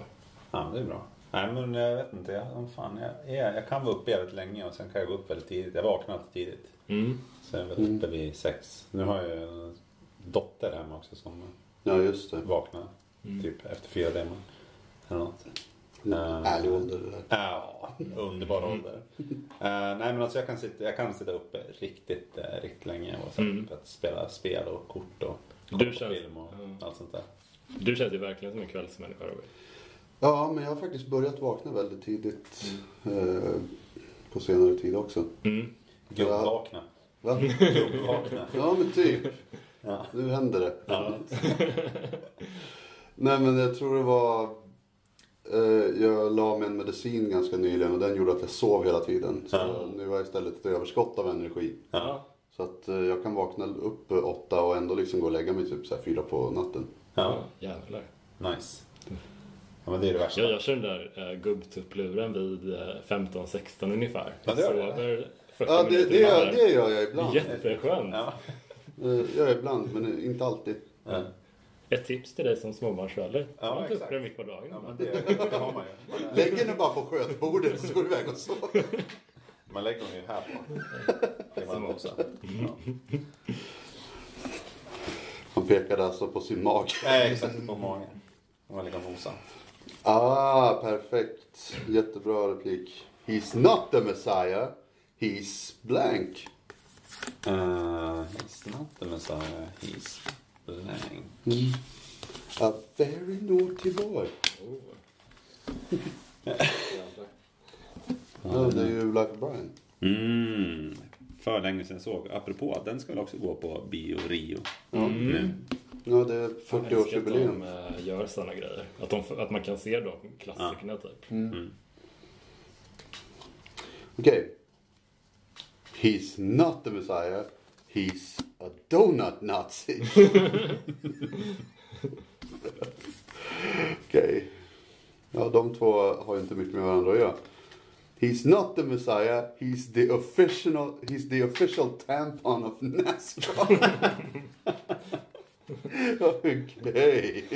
ja, det är bra. Nej men jag vet inte, jag, om fan, jag, jag, jag kan vara uppe jävligt länge och sen kan jag gå upp väldigt tidigt. Jag vaknar alltid tidigt. Mm. Så jag är väl uppe vid sex. Nu har jag en dotter hemma också som Ja, just det. vaknar typ efter fyra timmar. Eller något. Eh, Ärlig ålder det där. Ja, underbar ålder. Eh, nej men alltså jag kan sitta, jag kan sitta uppe riktigt, uh, riktigt länge och så Mm. för att spela spel och kort och Du kolla på känns- film och Mm. allt sånt där. Du känns ju verkligen som en kvällsmänniska Robin. Ja, men jag har faktiskt börjat vakna väldigt tidigt. Eh, på senare tid också. Mm. Gubbvakna. Va? Gubbvakna. Ja, men typ. Ja. Nu händer det. Ja. Nej, men jag tror det var... Eh, jag la mig en medicin ganska nyligen och den gjorde att jag sov hela tiden. Så Ja. nu har jag istället ett överskott av energi. Ja. Så att eh, jag kan vakna upp åtta och ändå liksom gå och lägga mig typ så här fyra på natten. ja. Jävlar. Nice. Ja men det är det värsta. Ja, jag kör den där uh, gubbtuppluren vid uh, 15-16 ungefär. Ja, det gör det. Sover 40 Ja, det, minuter det, i gör, det gör jag ibland. Jätteskönt. Ja. Eh, Jag gör ibland, men inte alltid. Ja. Ett tips till dig som småbarnsförälder. Ja, Ta en exakt. tuppluren mitt på dagen. Ja, men det, det har man ju. Man, Lägg henne bara på skötbordet så går du iväg och sover. man lägger dem ju här på. Det också. Ja. Han pekade alltså på sin mage. Nej, exakt. På magen. Om man lägger nosan. Ah, perfekt. Jättebra replik. He's not the Messiah. He's blank. Uh, he's not the Messiah, he's blank. A very naughty boy. Oh. Ja, det är ju of Brian. Mm. För länge sedan jag såg. Apropå, den ska väl också gå på bio Rio. Nu. Ja, det är Jag älskar att de 40-årsjubileum. eh, gör sådana grejer. Att, de, att man kan se de klassikerna typ. Okej. He's not the Messiah. He's a donut Nazi. Okej. Ja, de två har ju inte mycket med varandra att göra. He's not the Messiah, he's the official, he's the official tampon of Nascar. Okej.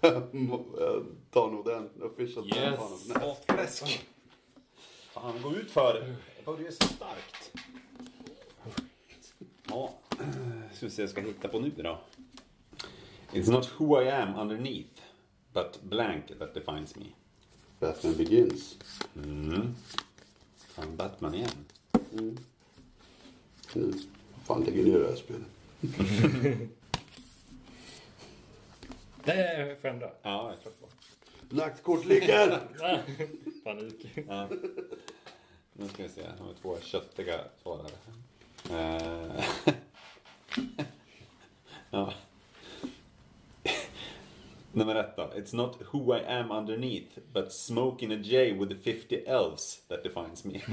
Jag tar nog den. Official Yes. Nascar. Och fläsk. Fan, gå ut för. Det börjar så starkt. Ja, ska vi se vad jag ska hitta på nu då. It's not who I am underneath, but blank that defines me. Batman Begins. Mm. Fan, Batman igen. Nu, fan lägger ner det här spelet. Det är fem då. Ja, jag tror det var. Lagt kort ligger! Panik. Ja. Nu ska vi se, nu har vi två köttiga svar här. Eh. ja. Nummer ett då. It's not who I am underneath, but smoking a J with the 50 elves that defines me.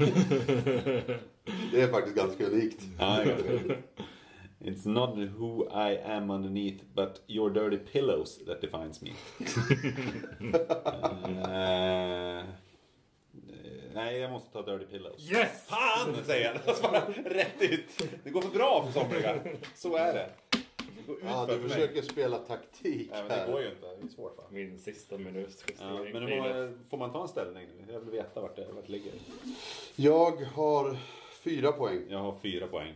Det är faktiskt ganska unikt. ja, det är ganska roligt. It's not who I am underneath, but your dirty pillows that defines me. Eh, nej, jag måste ta dirty pillows. Yes! Fan, säger jag. Rätt ut. Det går för bra för somliga. Så är det. Går ut Ja, för du för försöker mig. spela taktik Nej, men det här. går ju inte. Det är svårt va? Min sista minut Ja, men många, får man ta en ställning nu? Jag vill veta vart det, vart det ligger. Jag har fyra poäng. Jag har fyra poäng.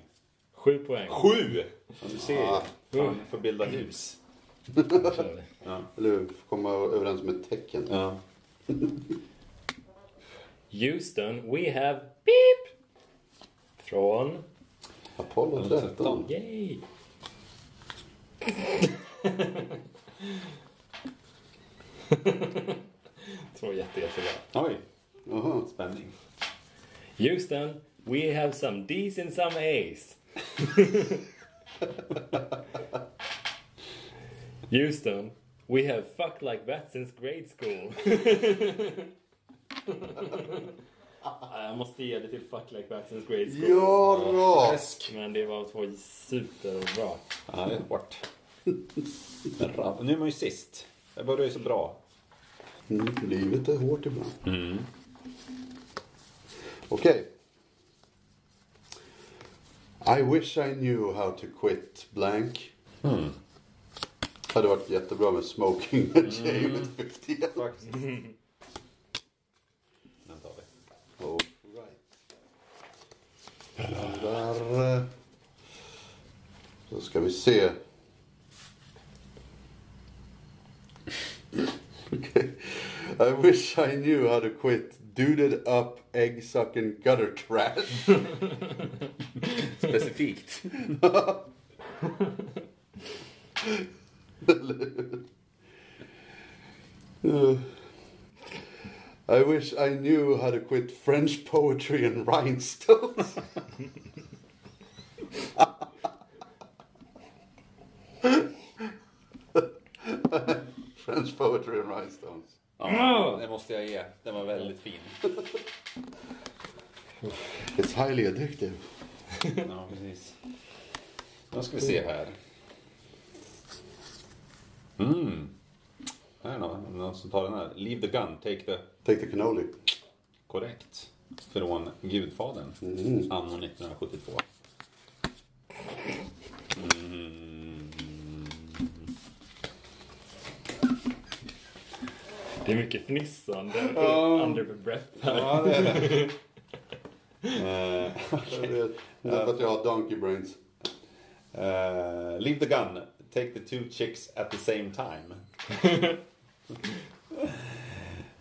Sju poäng. Sju! Ja, du ser ju. Ah. Fan, får bilda hus. Ja. Eller hur? komma överens med tecken. Ja. Houston, we have beep! Från... Apollo 13. Yay! Två jätte, jättebra. Oj, spänning. Houston, we have some D's and some A's. Houston, we have fucked like that since grade school. Ja, Jag måste ge det till fuck like since grade school. Ja, bra! Men det var två superbra. Ja, det är hårt. Men Nu är man ju sist. Jag börjar ju så bra. Mm, livet är hårt ibland. Mm. Okej. I wish I knew how to quit blank. Mm. Hade varit jättebra med smoking a J with 50 Där. Så ska vi se. okay. I wish I knew how to quit duded up egg sucking gutter trash. Specifikt. Uh, I wish I knew how to quit French poetry and rhinestones. French poetry and rhinestones. Ja, det måste jag ge. Den var väldigt fin. It's highly addictive. Ja, precis. Då ska vi se här. Mm. Här är någon, någon som tar den här. Leave the gun, take the... Take the cannoli. Korrekt. Från Gudfadern. Mm. Anno 1972. Mm. Det är mycket fnissande Ja. under the breath här. Ja, det är det. Eh, Jag vet. Det är för att jag har donkey brains. eh, leave the gun, take the two chicks at the same time.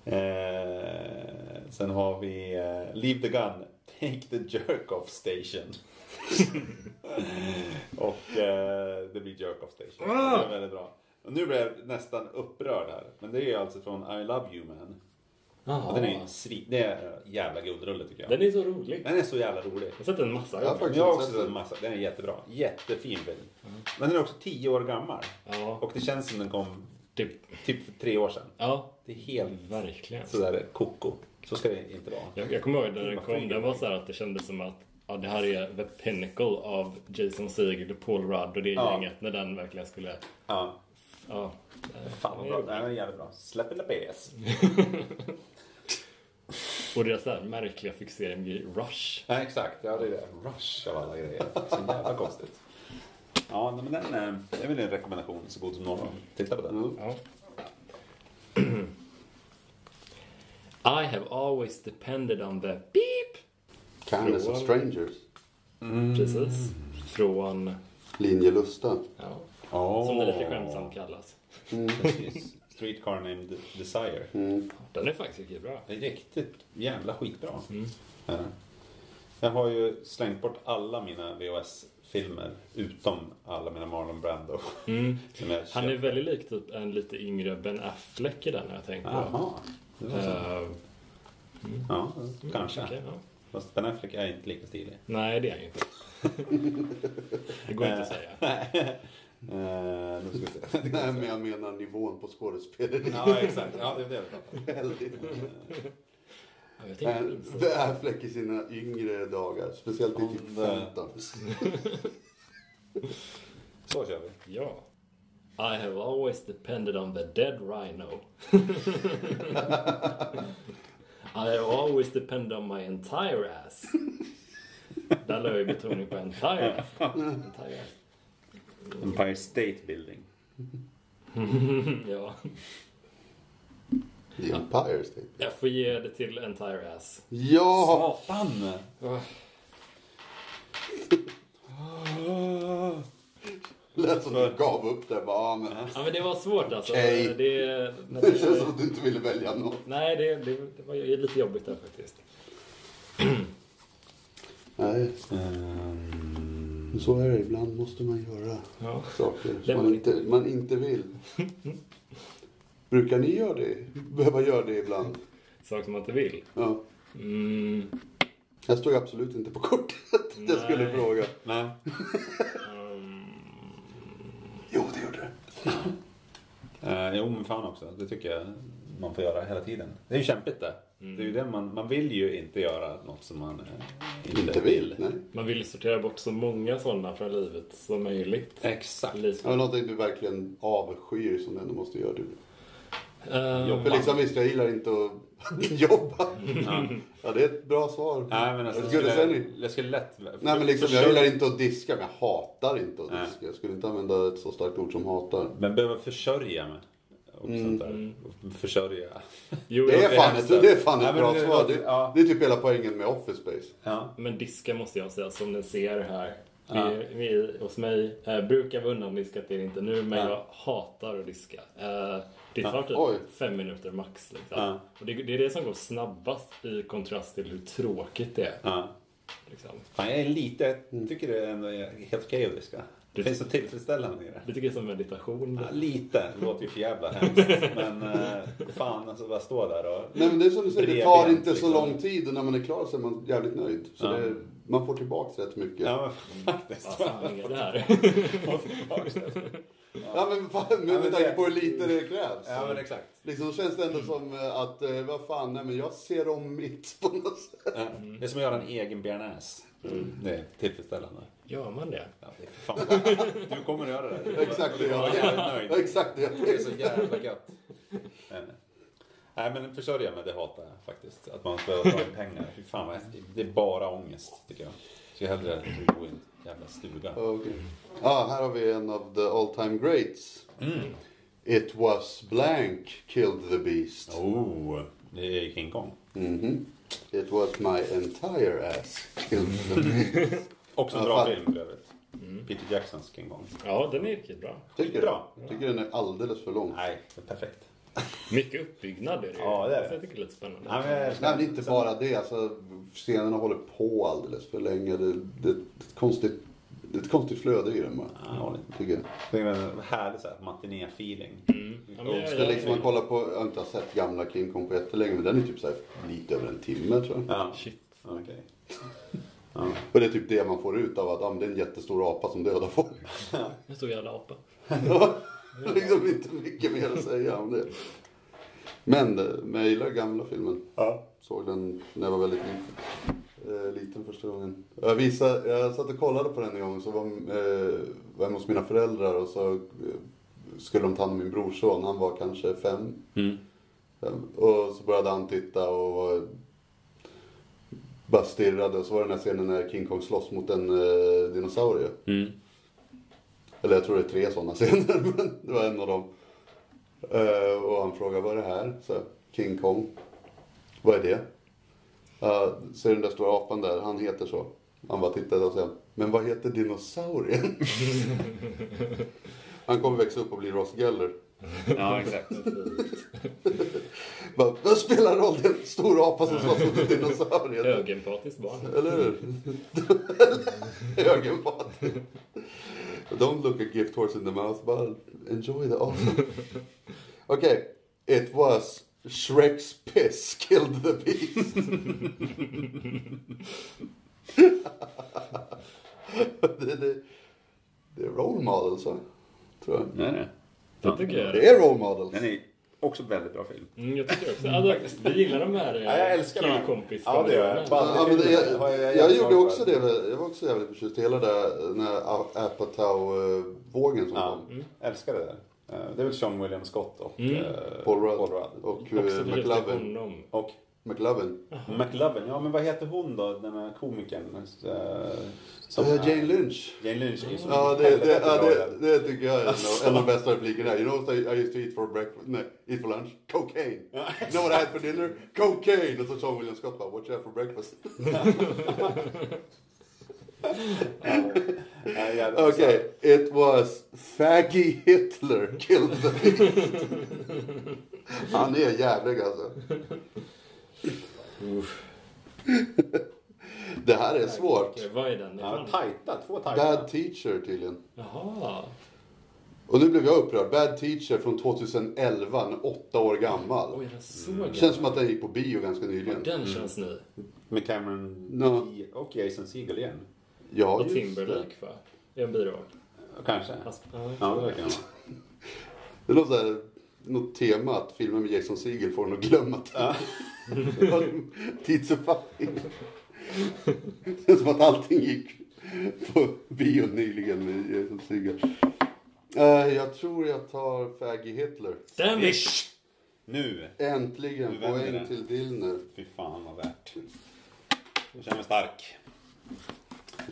Eh, sen har vi eh, Leave the gun, take the jerk-off station. Och eh, det blir jerk-off station. Det är väldigt bra. Och nu blir jag nästan upprörd här. Men det är alltså från I Love You Man. Och den är ju svin... Det är en jävla guldrulle tycker jag. Den är så rolig. Den är så jävla rolig. Jag har sett den massa gånger. Jag har också sett en massa. Den är jättebra. Jättefin film. Men den är också tio år gammal. Ja, Och det känns som den kom typ. typ för tre år sedan. Ja, Det är helt verkligen. sådär koko. Så ska det inte vara. Jag, jag kommer ihåg när den kom. Den var det? så här att det kändes som att ja, det här är the pinnacle av Jason Segel, Paul Rudd och det Ja. gänget när den verkligen skulle Ja. Ja. Fan vad bra. Det här är jävligt bra. Släpp in the bass. Och deras där märkliga fixering vid Rush. Ja, exakt. Ja, det är det. Rush av alla grejer. Så jävla konstigt. Ja, men den eh, det är väl en rekommendation så god som någon. Titta på den. Ja. I have always depended on the beep. Kindness of strangers. Precis. Från, Linje Lusta. ja, Oh. som det lite skämtsamt kallas. Precis. Streetcar named Desire. Den är faktiskt riktigt bra. Det är riktigt jävla skitbra. Mm. Det. Jag har ju slängt bort alla mina VHS-filmer utom alla mina Marlon Brando. Mm. Han är väldigt lik typ en lite yngre Ben Affleck i den jag tänkt på. Jaha. Det var så. Eh, Ja, kanske. okej, ja. Fast Ben Affleck är inte lika stilig. Nej, det är han ju inte. Det går inte att säga. Uh, nu ska vi se. Nej, men jag menar nivån på skådespeleri. ja, exakt. Ja, det är det jag. Väldigt. Ja, Jag Men är Fläck i sina yngre dagar. Speciellt i typ Om det- 15. Så kör vi. Ja. I have always depended on the dead rhino. I have always depended on my entire ass. Där la jag betoning på entire. Entire. Empire State Building. Ja. The Empire State. Jag får ge det till entire ass. Ja! Satan! Lät som du gav upp det. Bara, ja, men, Ja men det var svårt alltså. Okej. Det, det känns som att du inte ville välja något. nej, det, det, det var ju lite jobbigt där faktiskt. Nej, Um, men så är det. Ibland måste man göra Ja. saker Det som man inte, man inte vill. Brukar ni göra det? Behöva göra det ibland? Sak som man inte vill. Ja. Mm, Jag stod absolut inte på kortet. Jag skulle Nej. fråga. nej. um, Jo, det gjorde det. Uh, jo, men fan också. Det tycker jag man får göra hela tiden. Det är ju kämpigt det. Det är ju det man, man vill ju inte göra något som man eh, inte, Inte vill. Nej. man vill ju sortera bort så många sådana från livet som möjligt. Exakt. Lite. Ja, någonting du verkligen avskyr som du ändå måste göra. Du. Ehm, För liksom jag gillar inte att jobba. Ja, det är ett bra svar. Nej, men alltså, jag jag, skulle säga skulle, jag skulle lätt... Nej, men liksom, jag gillar inte att diska, men jag hatar inte att Nej. diska. Jag skulle inte använda ett så starkt ord som hatar. Men behöver försörja mig. Och sånt där. Försörja. jo, Det är jag- fan ett, det är fan ett bra det- svar. Det, ja. det är typ hela poängen med Office Space. Ja. Men diska måste jag säga, som ni ser här. Ja. Vi, vi, hos mig eh, brukar vi undandiskat det inte nu, men Ja. jag hatar att diska. Eh, det Ja. tar typ Oj. fem minuter max. Liksom. Ja. Och det, det är det som går snabbast i kontrast till hur tråkigt det är. ja. Liksom. Fan, jag är lite... Jag tycker det är ändå är helt okej att diska. Det finns så tillfredsställande i det. Vi tycker det är som meditation. Ja, lite. Det låter ju för jävla hemskt. Men eh, fan, alltså bara stå där och... Nej men det är som du säger, det tar inte så liksom. lång tid och när man är klar så är man jävligt nöjd. Så Ja. det, man får tillbaks rätt mycket. Ja, men faktiskt. Vad fan är det här? men fan, Ja, med, men med tanke på hur lite det krävs. Ja, men exakt. Liksom känns det ändå som eh, att, eh, vad fan, nej men jag ser om mitt på något sätt. Ja. Det är som att göra en egen bearnaise. Det är tillfredsställande. Gör man det? Ja, det är fan. Du kommer att göra det. Exakt det jag var jävligt nöjd. Exakt det jag Det är så jävla gött. Nej, nej. Men försörja mig, det hatar jag faktiskt. Att man ska ta in pengar. Fy fan vad Det är bara ångest tycker jag. Så jag hellre bo i en jävla stuga. Okej. Ja, här har vi en av the all time greats. It was blank killed the beast. Oh, det är King Kong. Mhm. It was my entire ass killed the beast. Också en Ja, bra fan. film för övrigt. Peter Jacksons King Kong. Ja, den är riktigt bra. Tycker Bra. du? Tycker den är alldeles för lång. Nej, det är perfekt. Mycket uppbyggnad är det ju. Ja, det är det. Så jag tycker det är lite spännande. Nej, men Nej, men det är inte bara det. Alltså, scenerna håller på alldeles för länge. Det, det, det, är ett konstigt, det är ett konstigt flöde i den bara. Ja, inte. Tycker jag. Det är en härlig matiné-feeling. Mm. Ja, men jag- liksom man kolla på, jag har inte sett gamla King Kong på jättelänge, men den är typ så här lite över en timme tror jag. Ja, Shit. okej. Ja. Och det är typ det man får ut av att ah, det är en jättestor apa som dödar folk. En stor jävla apa. liksom inte mycket mer att säga om det. Men, eh, men jag gillar gamla filmen. Ja. Såg den när jag var väldigt liten. Eh, liten första gången. Jag, visade, jag satt och kollade på den en gång så var, eh, var jag hos mina föräldrar och så eh, skulle de ta hand om min brorson. Han var kanske fem. Mm. Och så började han titta och bara stirrade. Och så var det den här scenen när King Kong slåss mot en eh, dinosaurie. Mm. Eller jag tror det är tre sådana scener, men det var en av dem. Eh, och han frågade, vad är det här? Så, King Kong. Vad är det? Uh, så är den där stora apan där, han heter så. Han bara tittade och sa, men vad heter dinosaurien? han kommer växa upp och bli Ross Geller. Ja, exakt. Bara, Vad spelar roll? Det är en stor apa som slåss mot en dinosaurie. Högempatiskt barn. Eller hur? Ögonpat. Don't look a gift horse in the mouth, but enjoy the awesome. Okay, it was Shrek's piss killed the beast. det, det, det är role models, va? tror jag. Nej, nej. Det tycker jag. Det är role models. Också väldigt bra film. Mm, jag tycker också. Alltså, vi gillar de här Ja, jag älskar de här. killkompis Ja, det gör jag. Ja, men det, jag jag, gjorde också det. Jag var också jävligt förtjust i hela det- den här Apatow-vågen som Ja, kom. älskar det där. Eh, Det är väl Sean William Scott och Mm. eh, Paul Rudd. Paul Rudd. Och eh, i McLovin. Och McLovin. McLovin, ja men vad heter hon då, den här komikern? eh, som är- Jane Lynch. Jane Lynch är ju så Ja, det, det, det, det tycker jag är en av, en av de bästa replikerna. You know what I, used to eat for breakfast? Nej, eat for lunch? Cocaine. You know what I had for dinner? Cocaine! Och så Sean William Scott bara, what you have for breakfast? Okay, it was Faggy Hitler killed the beast. Han är jävlig alltså. Det här är svårt. Vad är den Ja, tajta, två tajta. Bad teacher tydligen. Jaha. Och nu blev jag upprörd. Bad teacher från 2011, en åtta år gammal. Oj, den såg jag. Känns som att den gick på bio ganska nyligen. Den känns ny. Med Cameron No. Och Jason Segel igen. Ja, Och just det. Timberlake va? I en biroll. Kanske. Ja. Ja, det verkar det Det är något, tema att filmen med Jason Segel får en att glömma. Tidsuppfattning. Det känns som att allting gick på bio nyligen med Jason Segel. Eh, jag tror jag tar Faggy Hitler. Damn it! Nu! Äntligen Nu poäng det. till Dillner. Fy fan vad värt. Jag känner mig stark.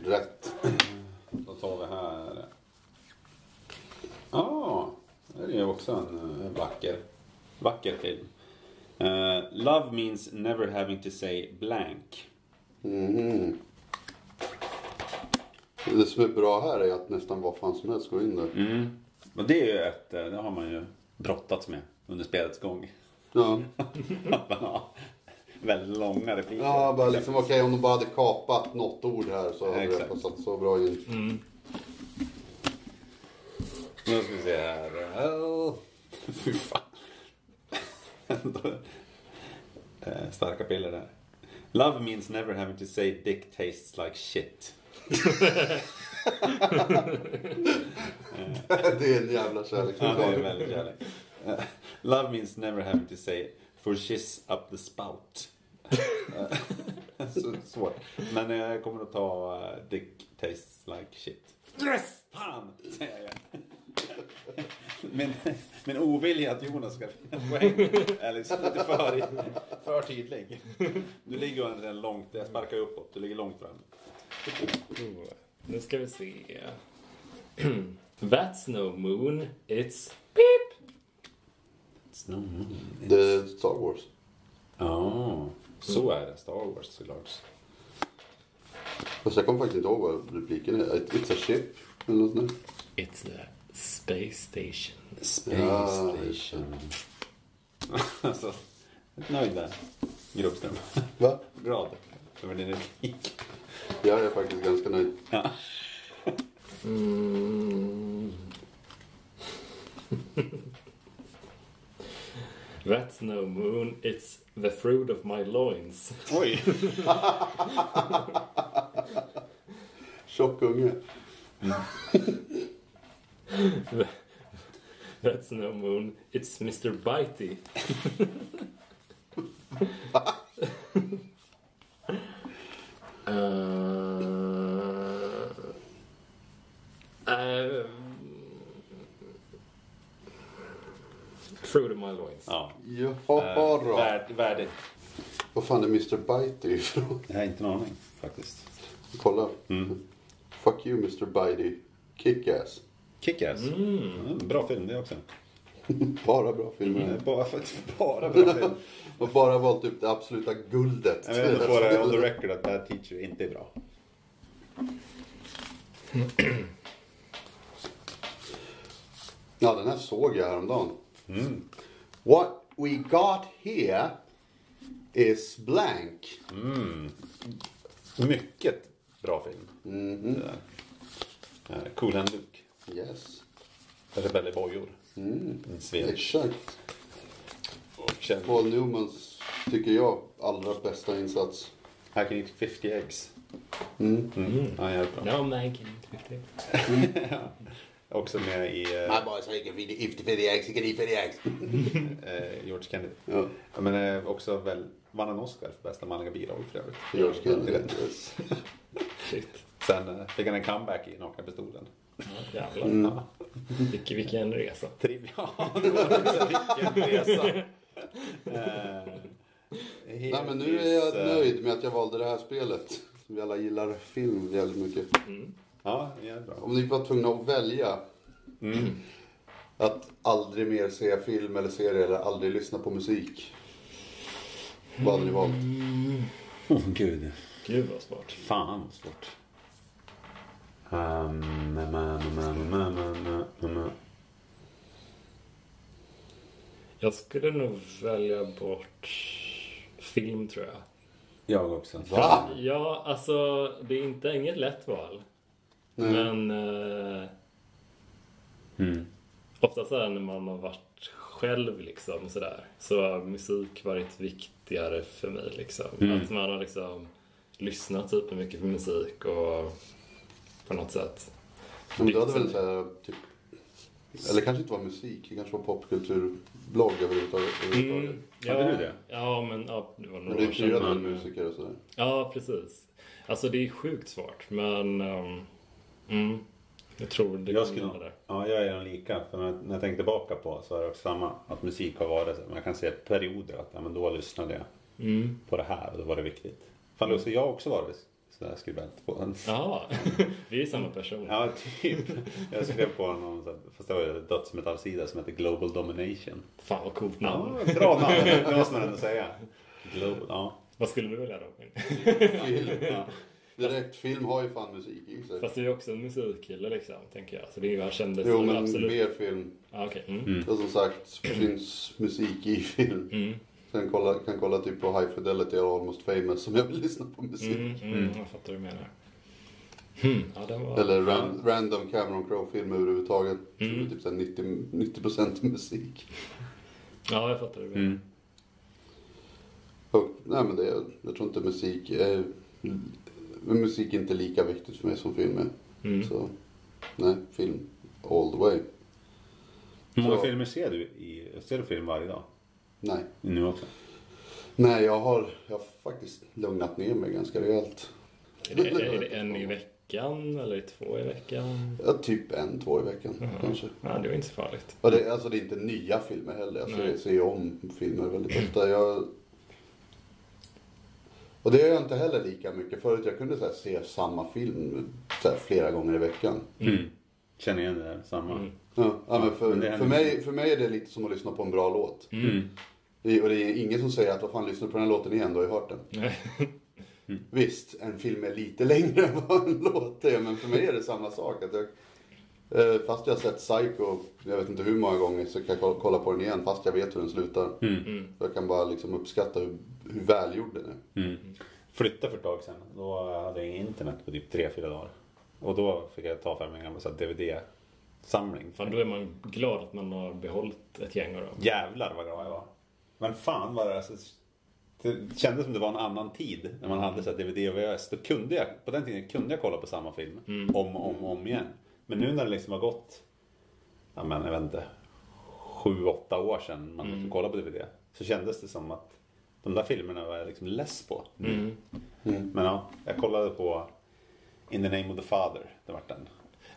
Rätt. Då tar vi här. Ja, ah, det är ju också en vacker, vacker film. Eh, Love means never having to say blank. Mhm. Det som är bra här är att nästan vad fan som helst går in där. Mm. Och det är ju ett, eh, det har man ju brottats med under spelets gång. Ja, väldigt långa repliker. ja bara liksom okej om de bara hade kapat något ord här så hade det passat så bra in. Nu ska vi se här. Oh. Fy fan. Eh, Starka piller där. Love means never having to say dick tastes like shit. det är en jävla Ja, det är väldigt kärlek. Eh, Love means never having to say for shiz up the spout. Eh, svårt. Men jag kommer att ta dick tastes like shit. Yes! Fan! Säger jag. Min, min ovilja att Jonas ska vinna poäng är liksom lite för, för tydlig. Du ligger ju redan långt, jag sparkar uppåt, du ligger långt fram. Oh, Nu ska vi se. That's no moon, it's beep. Det är Star Wars. Ja, så är det. Star Wars såklart. Fast jag kommer faktiskt inte ihåg vad repliken är. It's a ship. Eller något sånt. It's a space station. Space Ja, Station. alltså, nöjd där. Gruppström. Va? Glad över din replik. Jag är faktiskt ganska nöjd. Ja. Mm. That's no moon, it's the fruit of my loins. Oj! Tjock unge. That's no moon, it's Mr. Bitey. uh, uh, Jaha Eh, då. värd, värdigt. Vad fan är Mr. Bitey ifrån? Jag har inte en aning faktiskt. Kolla. Mm. Fuck you Mr. Bitey. Kick-ass. Kick-Ass. Mm, bra film det också. Bara bra filmer. Mm. Bara, bara bra film. Och bara valt upp det absoluta guldet. Jag vill få det on the record att Bad Teacher inte är bra. Ja, den här såg jag häromdagen. Mm. What we got here is blank. Mycket bra film. Där. Eh, Cool Hand Luke. Yes. Rebellebojor. Mm. Sven. Exakt. Och Paul Newmans, tycker jag, allra bästa insats. Hacking It 50 X. Mm. Mm. Ja, jävligt bra. Ja, men Hacking It 50 X. Också med i... Uh, My boys Hacking It 50 X, Hacking It 50 X. George Kennedy. Ja. ja men uh, också väl, vann en Oscar för bästa manliga biroll för övrigt. George Kennedy. Shit. Sen uh, fick han en comeback i Nakna Pistolen. Ja, jävlar. Mm. Vilken, vilken resa. Trivia. det var också vilken resa. Eh, Nej men nu är jag eh, nöjd med att jag valde det här spelet. Vi alla gillar film jävligt mycket. Ja, jävligt bra. Om ni var tvungna att välja Mm. att aldrig mer se film eller serie eller aldrig lyssna på musik. Vad hade ni valt? Åh gud. Gud vad svårt. Fan vad svårt. Jag skulle nog välja bort film tror jag. Jag också. Va? Ja, alltså det är inte inget lätt val. Nej. Men eh, Mm. ofta så här när man har varit själv liksom sådär så har musik varit viktigare för mig liksom. Mm. Att man har liksom lyssnat supermycket på musik och på något sätt. Men du hade väl såhär, typ, eller kanske inte var musik, det kanske var popkulturblogg överhuvudtaget. överhuvudtaget. Hade du det? Ja, men ja, det var Men några du år sedan. men- musiker och sådär? Ja, precis. Alltså det är sjukt svårt, men... Um, mm, jag tror det Jag skulle där. Ja, jag är nog lika. För när, när jag tänker tillbaka på så är det också samma. Att musik har varit. Man kan se perioder att ja, men då lyssnade jag Mm. på det här och då var det viktigt. Fan, så jag har också varit sån där skribent på en. Jaha, vi är samma person. Ja, typ. Jag skrev på någon, så här- fast det var ju en dödsmetallsida som heter Global Domination. Fan vad coolt namn. Ja, bra namn. Det måste man ändå säga. Global, ja. Vad skulle du välja då? Film. ja. Direkt, film har ju fan musik i sig. Fast du är också en musikkille liksom, tänker jag. Så det är ju här kändes Jo men absolut... mer film. Ja, okej. Mm. Och som sagt, finns musik i film. Mm. Sen kolla, kan kolla typ på High Fidelity eller Almost Famous om jag vill lyssna på musik. Mm, mm, jag fattar vad du menar. Hmm, ja, var... Eller ran, random Cameron Crowe-film överhuvudtaget. Mm. Som är typ såhär 90, 90% musik. Ja, jag fattar vad du menar. Mm. Och, nej men det, jag tror inte musik är, men musik är inte lika viktigt för mig som film är. Mm. Så, nej, film all the way. Hur många Så- filmer ser du? I, ser du film varje dag? Nej. Nu också? Nej, jag har, jag har faktiskt lugnat ner mig ganska rejält. Är, det, är det en i veckan eller två i veckan? Ja, typ en, två i veckan kanske. Ja, det var inte så farligt. Och det, alltså det är inte nya filmer heller. Jag ser, om filmer väldigt ofta. Jag... Och det gör jag inte heller lika mycket. Förut jag kunde så här, se samma film så här, flera gånger i veckan. Mm. Känner igen det där, samma. Mm. Ja, ja, men för, Men för, mig, för mig är det lite som att lyssna på en bra låt. Mm. Det, och det är ingen som säger att vad fan lyssnar på den här låten igen, du har ju hört den. Nej. Visst, en film är lite längre än vad en låt är, men för mig är det samma sak. Att jag, eh, fast jag har sett Psycho, jag vet inte hur många gånger, så kan jag kolla- på den igen fast jag vet hur den slutar. Mm. Jag kan bara liksom uppskatta hur, hur välgjord den är. Mm. Flyttade för ett tag sedan. Då hade jag inget internet på typ 3-4 dagar. Och då fick jag ta fram en gammal så här DVD-samling. Fan, då är man glad att man har behållit ett gäng av dem. Jävlar vad glad jag var. Men fan var det alltså. Det kändes som det var en annan tid när man hade så här DVD och VHS. Då kunde jag, på den tiden kunde jag kolla på samma film om och om, om igen. Men nu när det liksom har gått, ja men jag vet inte, sju, åtta år sedan man liksom kollade på DVD. Så kändes det som att de där filmerna var jag liksom less på. Mm. Men ja, jag kollade på In the name of the father. Det vart den.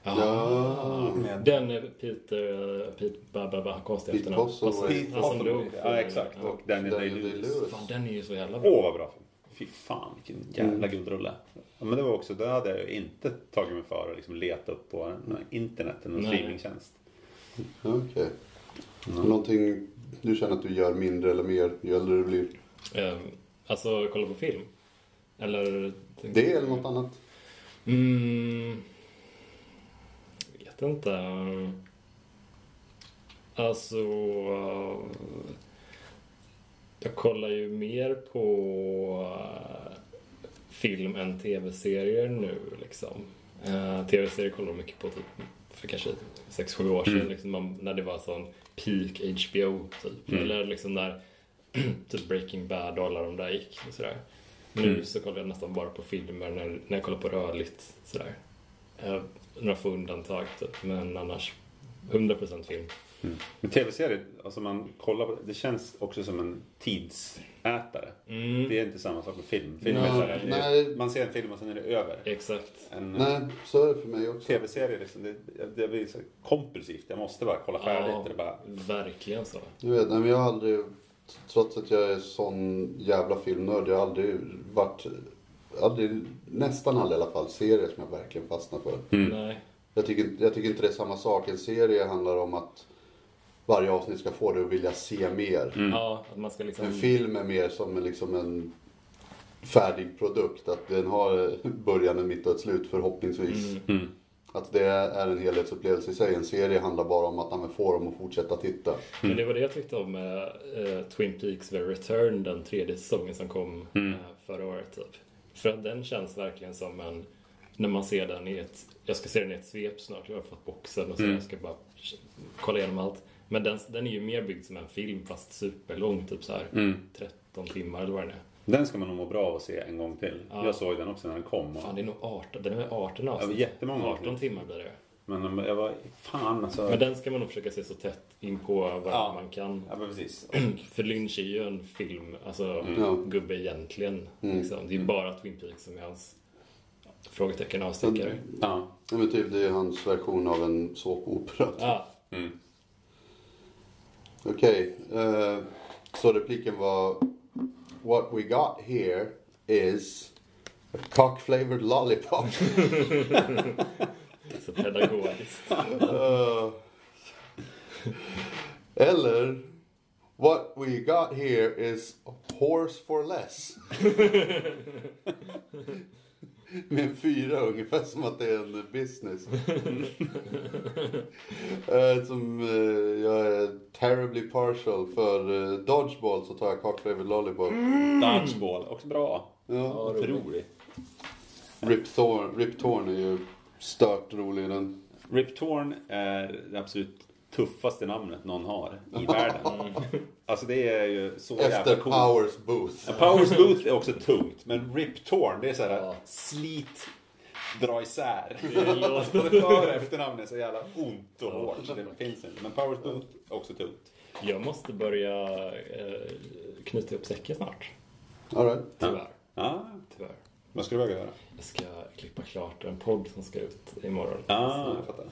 Ja. Med Den är Peter... eh, Pete... Bababa, konstigt Pete efternamn. Pete han som dog. Ja, exakt. Ja. Och Daniel Day-Lewis. Fan, den är ju så jävla bra. Åh, vad bra film. Fy fan, vilken jävla guldrulle. Ja, men det var också, det hade jag inte tagit mig för att liksom leta upp på internet, en Nej. streamingtjänst. Okej. Någonting du känner att du gör mindre eller mer ju äldre du blir? Eh, alltså, kolla på film? Eller... Det eller något annat? Mm, vet inte. Alltså... eh, Jag kollar ju mer på eh, film än tv-serier nu liksom. Eh, tv-serier kollar jag mycket på typ för kanske 6-7 år sedan liksom, man, när det var sån peak HBO typ. Eller liksom när typ Breaking Bad och alla de där gick och sådär. Nu så kollar jag nästan bara på filmer när, när jag kollar på rörligt sådär. Några få undantag typ, men annars 100% film. Men tv-serier, alltså man kollar på det, det känns också som en tidsätare. Mm, Det är inte samma sak med film. Film är nej. man ser en film och sen är det över. exakt. En Nej, så är det för mig också. tv-serie, liksom, det, det blir så kompulsivt. Jag måste bara kolla färdigt. Ja, Det är bara, verkligen så. Du vet, nej, men jag har aldrig, trots att jag är sån jävla filmnörd, jag har aldrig varit, aldrig, nästan aldrig i alla fall, serier som jag verkligen fastnar för. Nej. Jag tycker, inte- jag tycker inte det är samma sak. En serie handlar om att varje avsnitt ska få dig att vilja se mer. Ja, att man ska liksom... En film är mer som en, liksom en färdig produkt. Att den har början, en mitt och ett slut förhoppningsvis. Mm. Att det är en helhetsupplevelse i sig. En serie handlar bara om att få dem att fortsätta titta. Men det var det jag tyckte om med eh, Twin Peaks The Return, den tredje säsongen som kom eh, förra året typ. För att den känns verkligen som en, när man ser den i ett, jag ska se den i ett svep snart, jag har fått boxen och så jag ska bara kolla igenom allt. Men den, den är ju mer byggd som en film fast superlång, typ så här 13 timmar eller vad den är. den ska man nog må bra av att se en gång till. Ja. Jag såg den också när den kom. Och, Fan, det är nog 18, den är 18 Ja, avsnitt. jättemånga 18 avsnitt. timmar blir det. Men jag var, fan alltså. Men den ska man nog försöka se så tätt in på vad Ja. man kan. Ja men precis. För Lynch är ju en film, alltså Ja. gubbe egentligen. Mm. Liksom. Det är ju bara Twin Peaks som är hans frågetecken avstickare. Ja. Ja, men typ, det är hans version av en såpopera. Ja, Okej, eh, så repliken var What we got here is a cock-flavored lollipop. så pedagogiskt. Eh, eller What we got here is horse for less. Med en fyra ungefär som att det är en business. Eh, som eh, jag är terribly partial för eh, dodgeball så tar jag cock-flavored lollipop. Dodgeball, också bra. Ja. Otrolig. Rip Torn, Rip Torn är ju stört rolig den. Rip Torn är det absolut tuffaste namnet någon har i världen. Alltså det är ju så Efter jävla coolt. Powers Booth. Ja, Powers Booth är också tungt, men Rip Torn, det är så här Ja. slit, dra isär. Både för och efternamn är så jävla ont och hårt så det finns inte. Men Powers Booth är också tungt. Jag måste börja eh, knyta upp säcken snart. All right. Tyvärr. Ja, Tyvärr. Vad ska du väga göra? Jag ska klippa klart en podd som ska ut imorgon. Ja, jag fattar.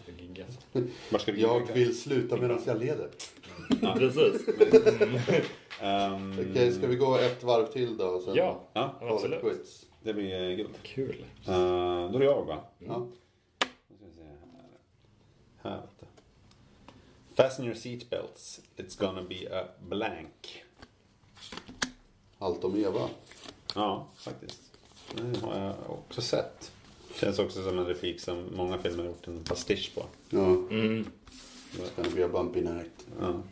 Var ska du Jag vill sluta medan jag leder. Precis. Ehm, Okej, ska vi gå ett varv till då? Och sen Ja, Ja, absolut. quits? det blir guld. Kul. Uh, då är det jag va? Ja. Då ska vi se här. Här vet. Fasten your seatbelts. It's gonna be a blank. Allt om Eva. Ja, faktiskt. Det har jag också sett. Känns också som en replik som många filmer har gjort en pastisch på. Ja. Mm. It's gonna be a bumpy night. Ja.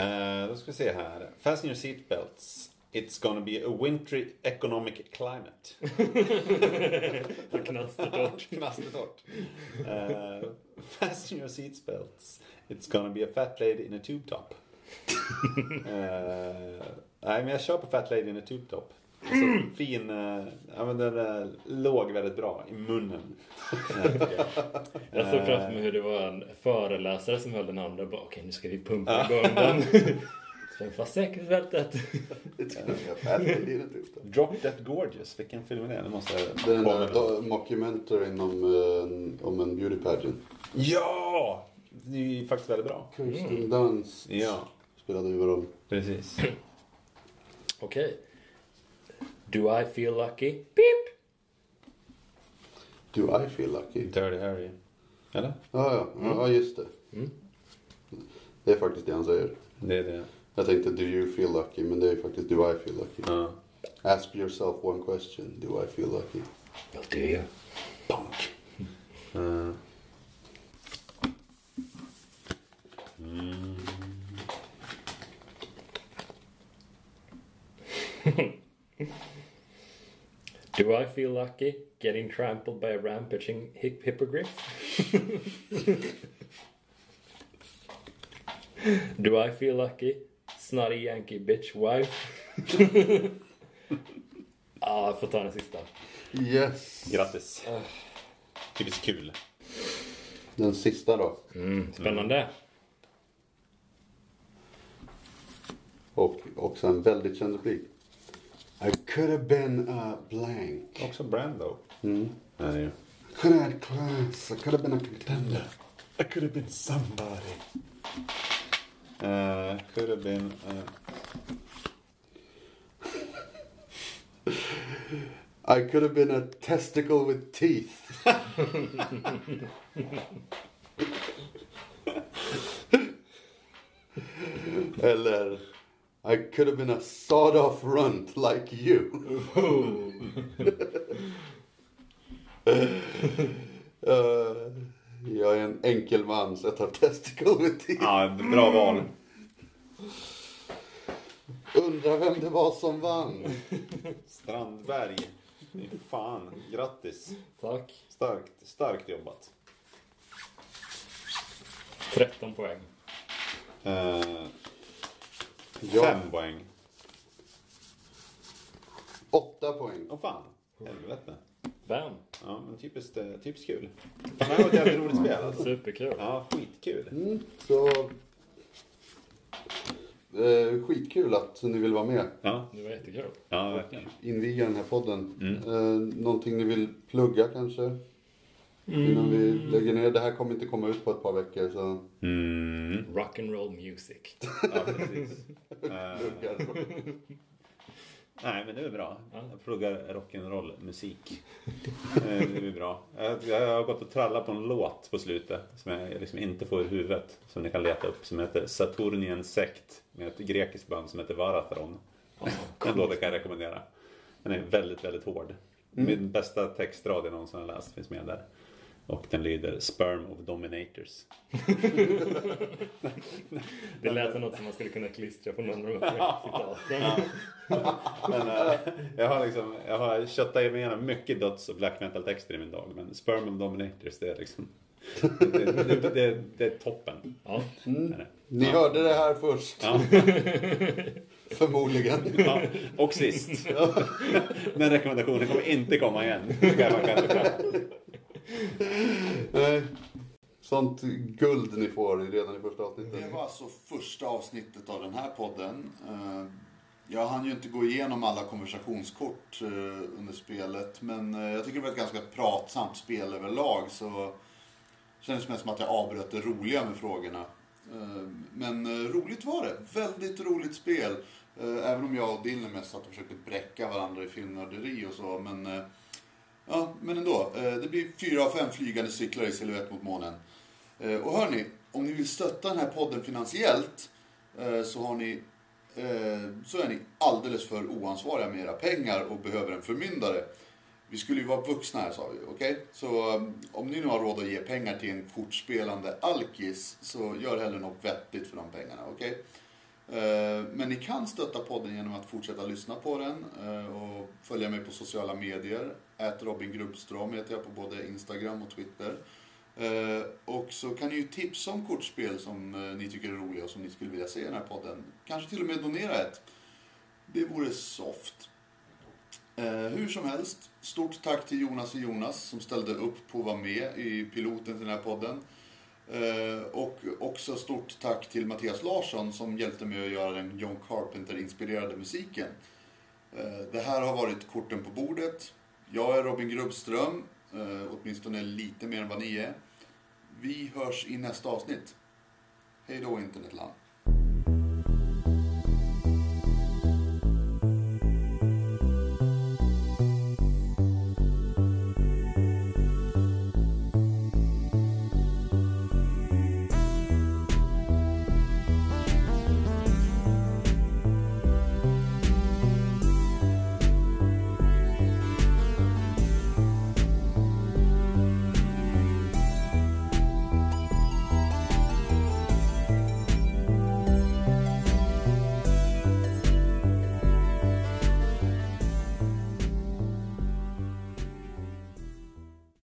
Eh, då ska vi se här. Fasten your seatbelts. It's gonna be a wintry economic climate. Knastertorrt. Knastertorrt. Uh, fasten your seatbelts. It's gonna be a fat lady in a tube top. Eh, nej, men jag kör på fat lady in a tube top. Så fin, uh, ja men den uh, låg väldigt bra i munnen. Eh, jag. Såg framför mig hur det var en föreläsare som höll den andra och bara okej nu ska vi pumpa igång den. Spräng fast säkerhetsbältet. Drop Dead Gorgeous, vilken film är det? Det måste jag Det är den där mockumentarin om, eh, om en beauty pageant. Ja! Det är ju faktiskt väldigt bra. Kirsten Dunst Ja, spelade huvudroll. precis. Okej. Do I feel lucky? Beep! Do I feel lucky? Dirty Harry. Eller? Ja, ja, ja just det. Det är faktiskt det han säger. Det är det. Jag tänkte do you feel lucky, men det är faktiskt do I feel lucky. Ja. Ask yourself one question, do I feel lucky? Well, do you? Bonk. Eh, Do I feel lucky getting trampled by a rampaging hip hippogriff? Do I feel lucky? Snotty Yankee bitch wife? Ja, jag får ta den sista. Yes. Grattis. Typiskt kul. Den sista då. Mm, spännande. Och också en väldigt känd replik. I could have been a blank. Också Brando. Mm. Nej, I could have had class. I could have been a contender. I could have been somebody. Uh, could have been... Uh, I could have been a testicle with teeth. Eller I could have been a sawed off runt like you. Eh, jag är en enkel man så jag tar teeth. ja, bra val. Undrar vem det var som vann. Strandberg. Fy Fan, grattis. Tack. Starkt, starkt jobbat. 13 poäng. Uh, Ja. Fem poäng. Åtta poäng. Åh fan, helvete. Fem. Ja, men typiskt, eh, typiskt kul. Det här var ett jävligt roligt spel alltså. Superkul. Ja, skitkul. Mm, så... Eh, skitkul att ni vill vara med. Ja, Det var jättekul. ja verkligen. Inviga den här podden. Mm. Eh, någonting ni vill plugga kanske? Innan vi lägger ner. Det här kommer inte komma ut på ett par veckor så... Mm. Rock and roll music. Ja, precis. Eh, nej, men det är bra. Ja. Jag pluggar rock'n'roll musik. Eh, det är bra. Jag, har gått och trallat på en låt på slutet som jag liksom inte får i huvudet. Som ni kan leta upp. Som heter Saturnien Sekt. Med ett grekiskt band som heter Varatron. Den låten kan jag rekommendera. Den är väldigt, väldigt hård. Min bästa textrad jag någonsin har läst finns med där. Och den lyder Sperm of Dominators. Det lät som något som man skulle kunna klistra på någon av de här citaten. Men äh, jag har liksom, jag har köttat igenom mycket döds och black metal texter i min dag. Men Sperm of Dominators, det är liksom... Det, det, det, det, det är toppen. Ja. Är det. Ni hörde det här först. Ja. Förmodligen. Ja, och sist. Den rekommendationen kommer inte komma igen. Det kan jag. Nej. Sånt guld ni får redan i första avsnittet. Det var alltså första avsnittet av den här podden. Eh, jag hann ju inte gå igenom alla konversationskort eh, under spelet. Men eh, jag tycker det var ett ganska pratsamt spel överlag. Så det kändes mest som att jag avbröt det roliga med frågorna. Men roligt var det. Väldigt roligt spel. Även om jag och Dylan mest satt och försökte bräcka varandra i filmnörderi och så. Men, ja, men ändå. Eh, det blir fyra av fem flygande cyklar i silhuett mot månen. Eh, och hörni, om ni vill stötta den här podden finansiellt eh, så har ni så är ni alldeles för oansvariga med era pengar och behöver en förmyndare. Vi skulle ju vara vuxna här sa vi, okej? Så om ni nu har råd att ge pengar till en kortspelande alkis så gör hellre något vettigt för de pengarna, okej? Okay? Men ni kan stötta podden genom att fortsätta lyssna på den och följa mig på sociala medier. Ät Robin Grubbström heter jag på både Instagram och Twitter. Eh, Och så kan ni ju tipsa om kortspel som eh, ni tycker är roliga och som ni skulle vilja se i den här podden. Kanske till och med donera ett. Det vore soft. Eh, hur som helst, stort tack till Jonas och Jonas som ställde upp på att vara med i piloten till den här podden. Eh, och också stort tack till Mattias Larsson som hjälpte mig att göra den John Carpenter-inspirerade musiken. Eh, det här har varit korten på bordet. Jag är Robin Grubbström, eh, åtminstone lite mer än vad ni är. Vi hörs i nästa avsnitt. Hej då internetland.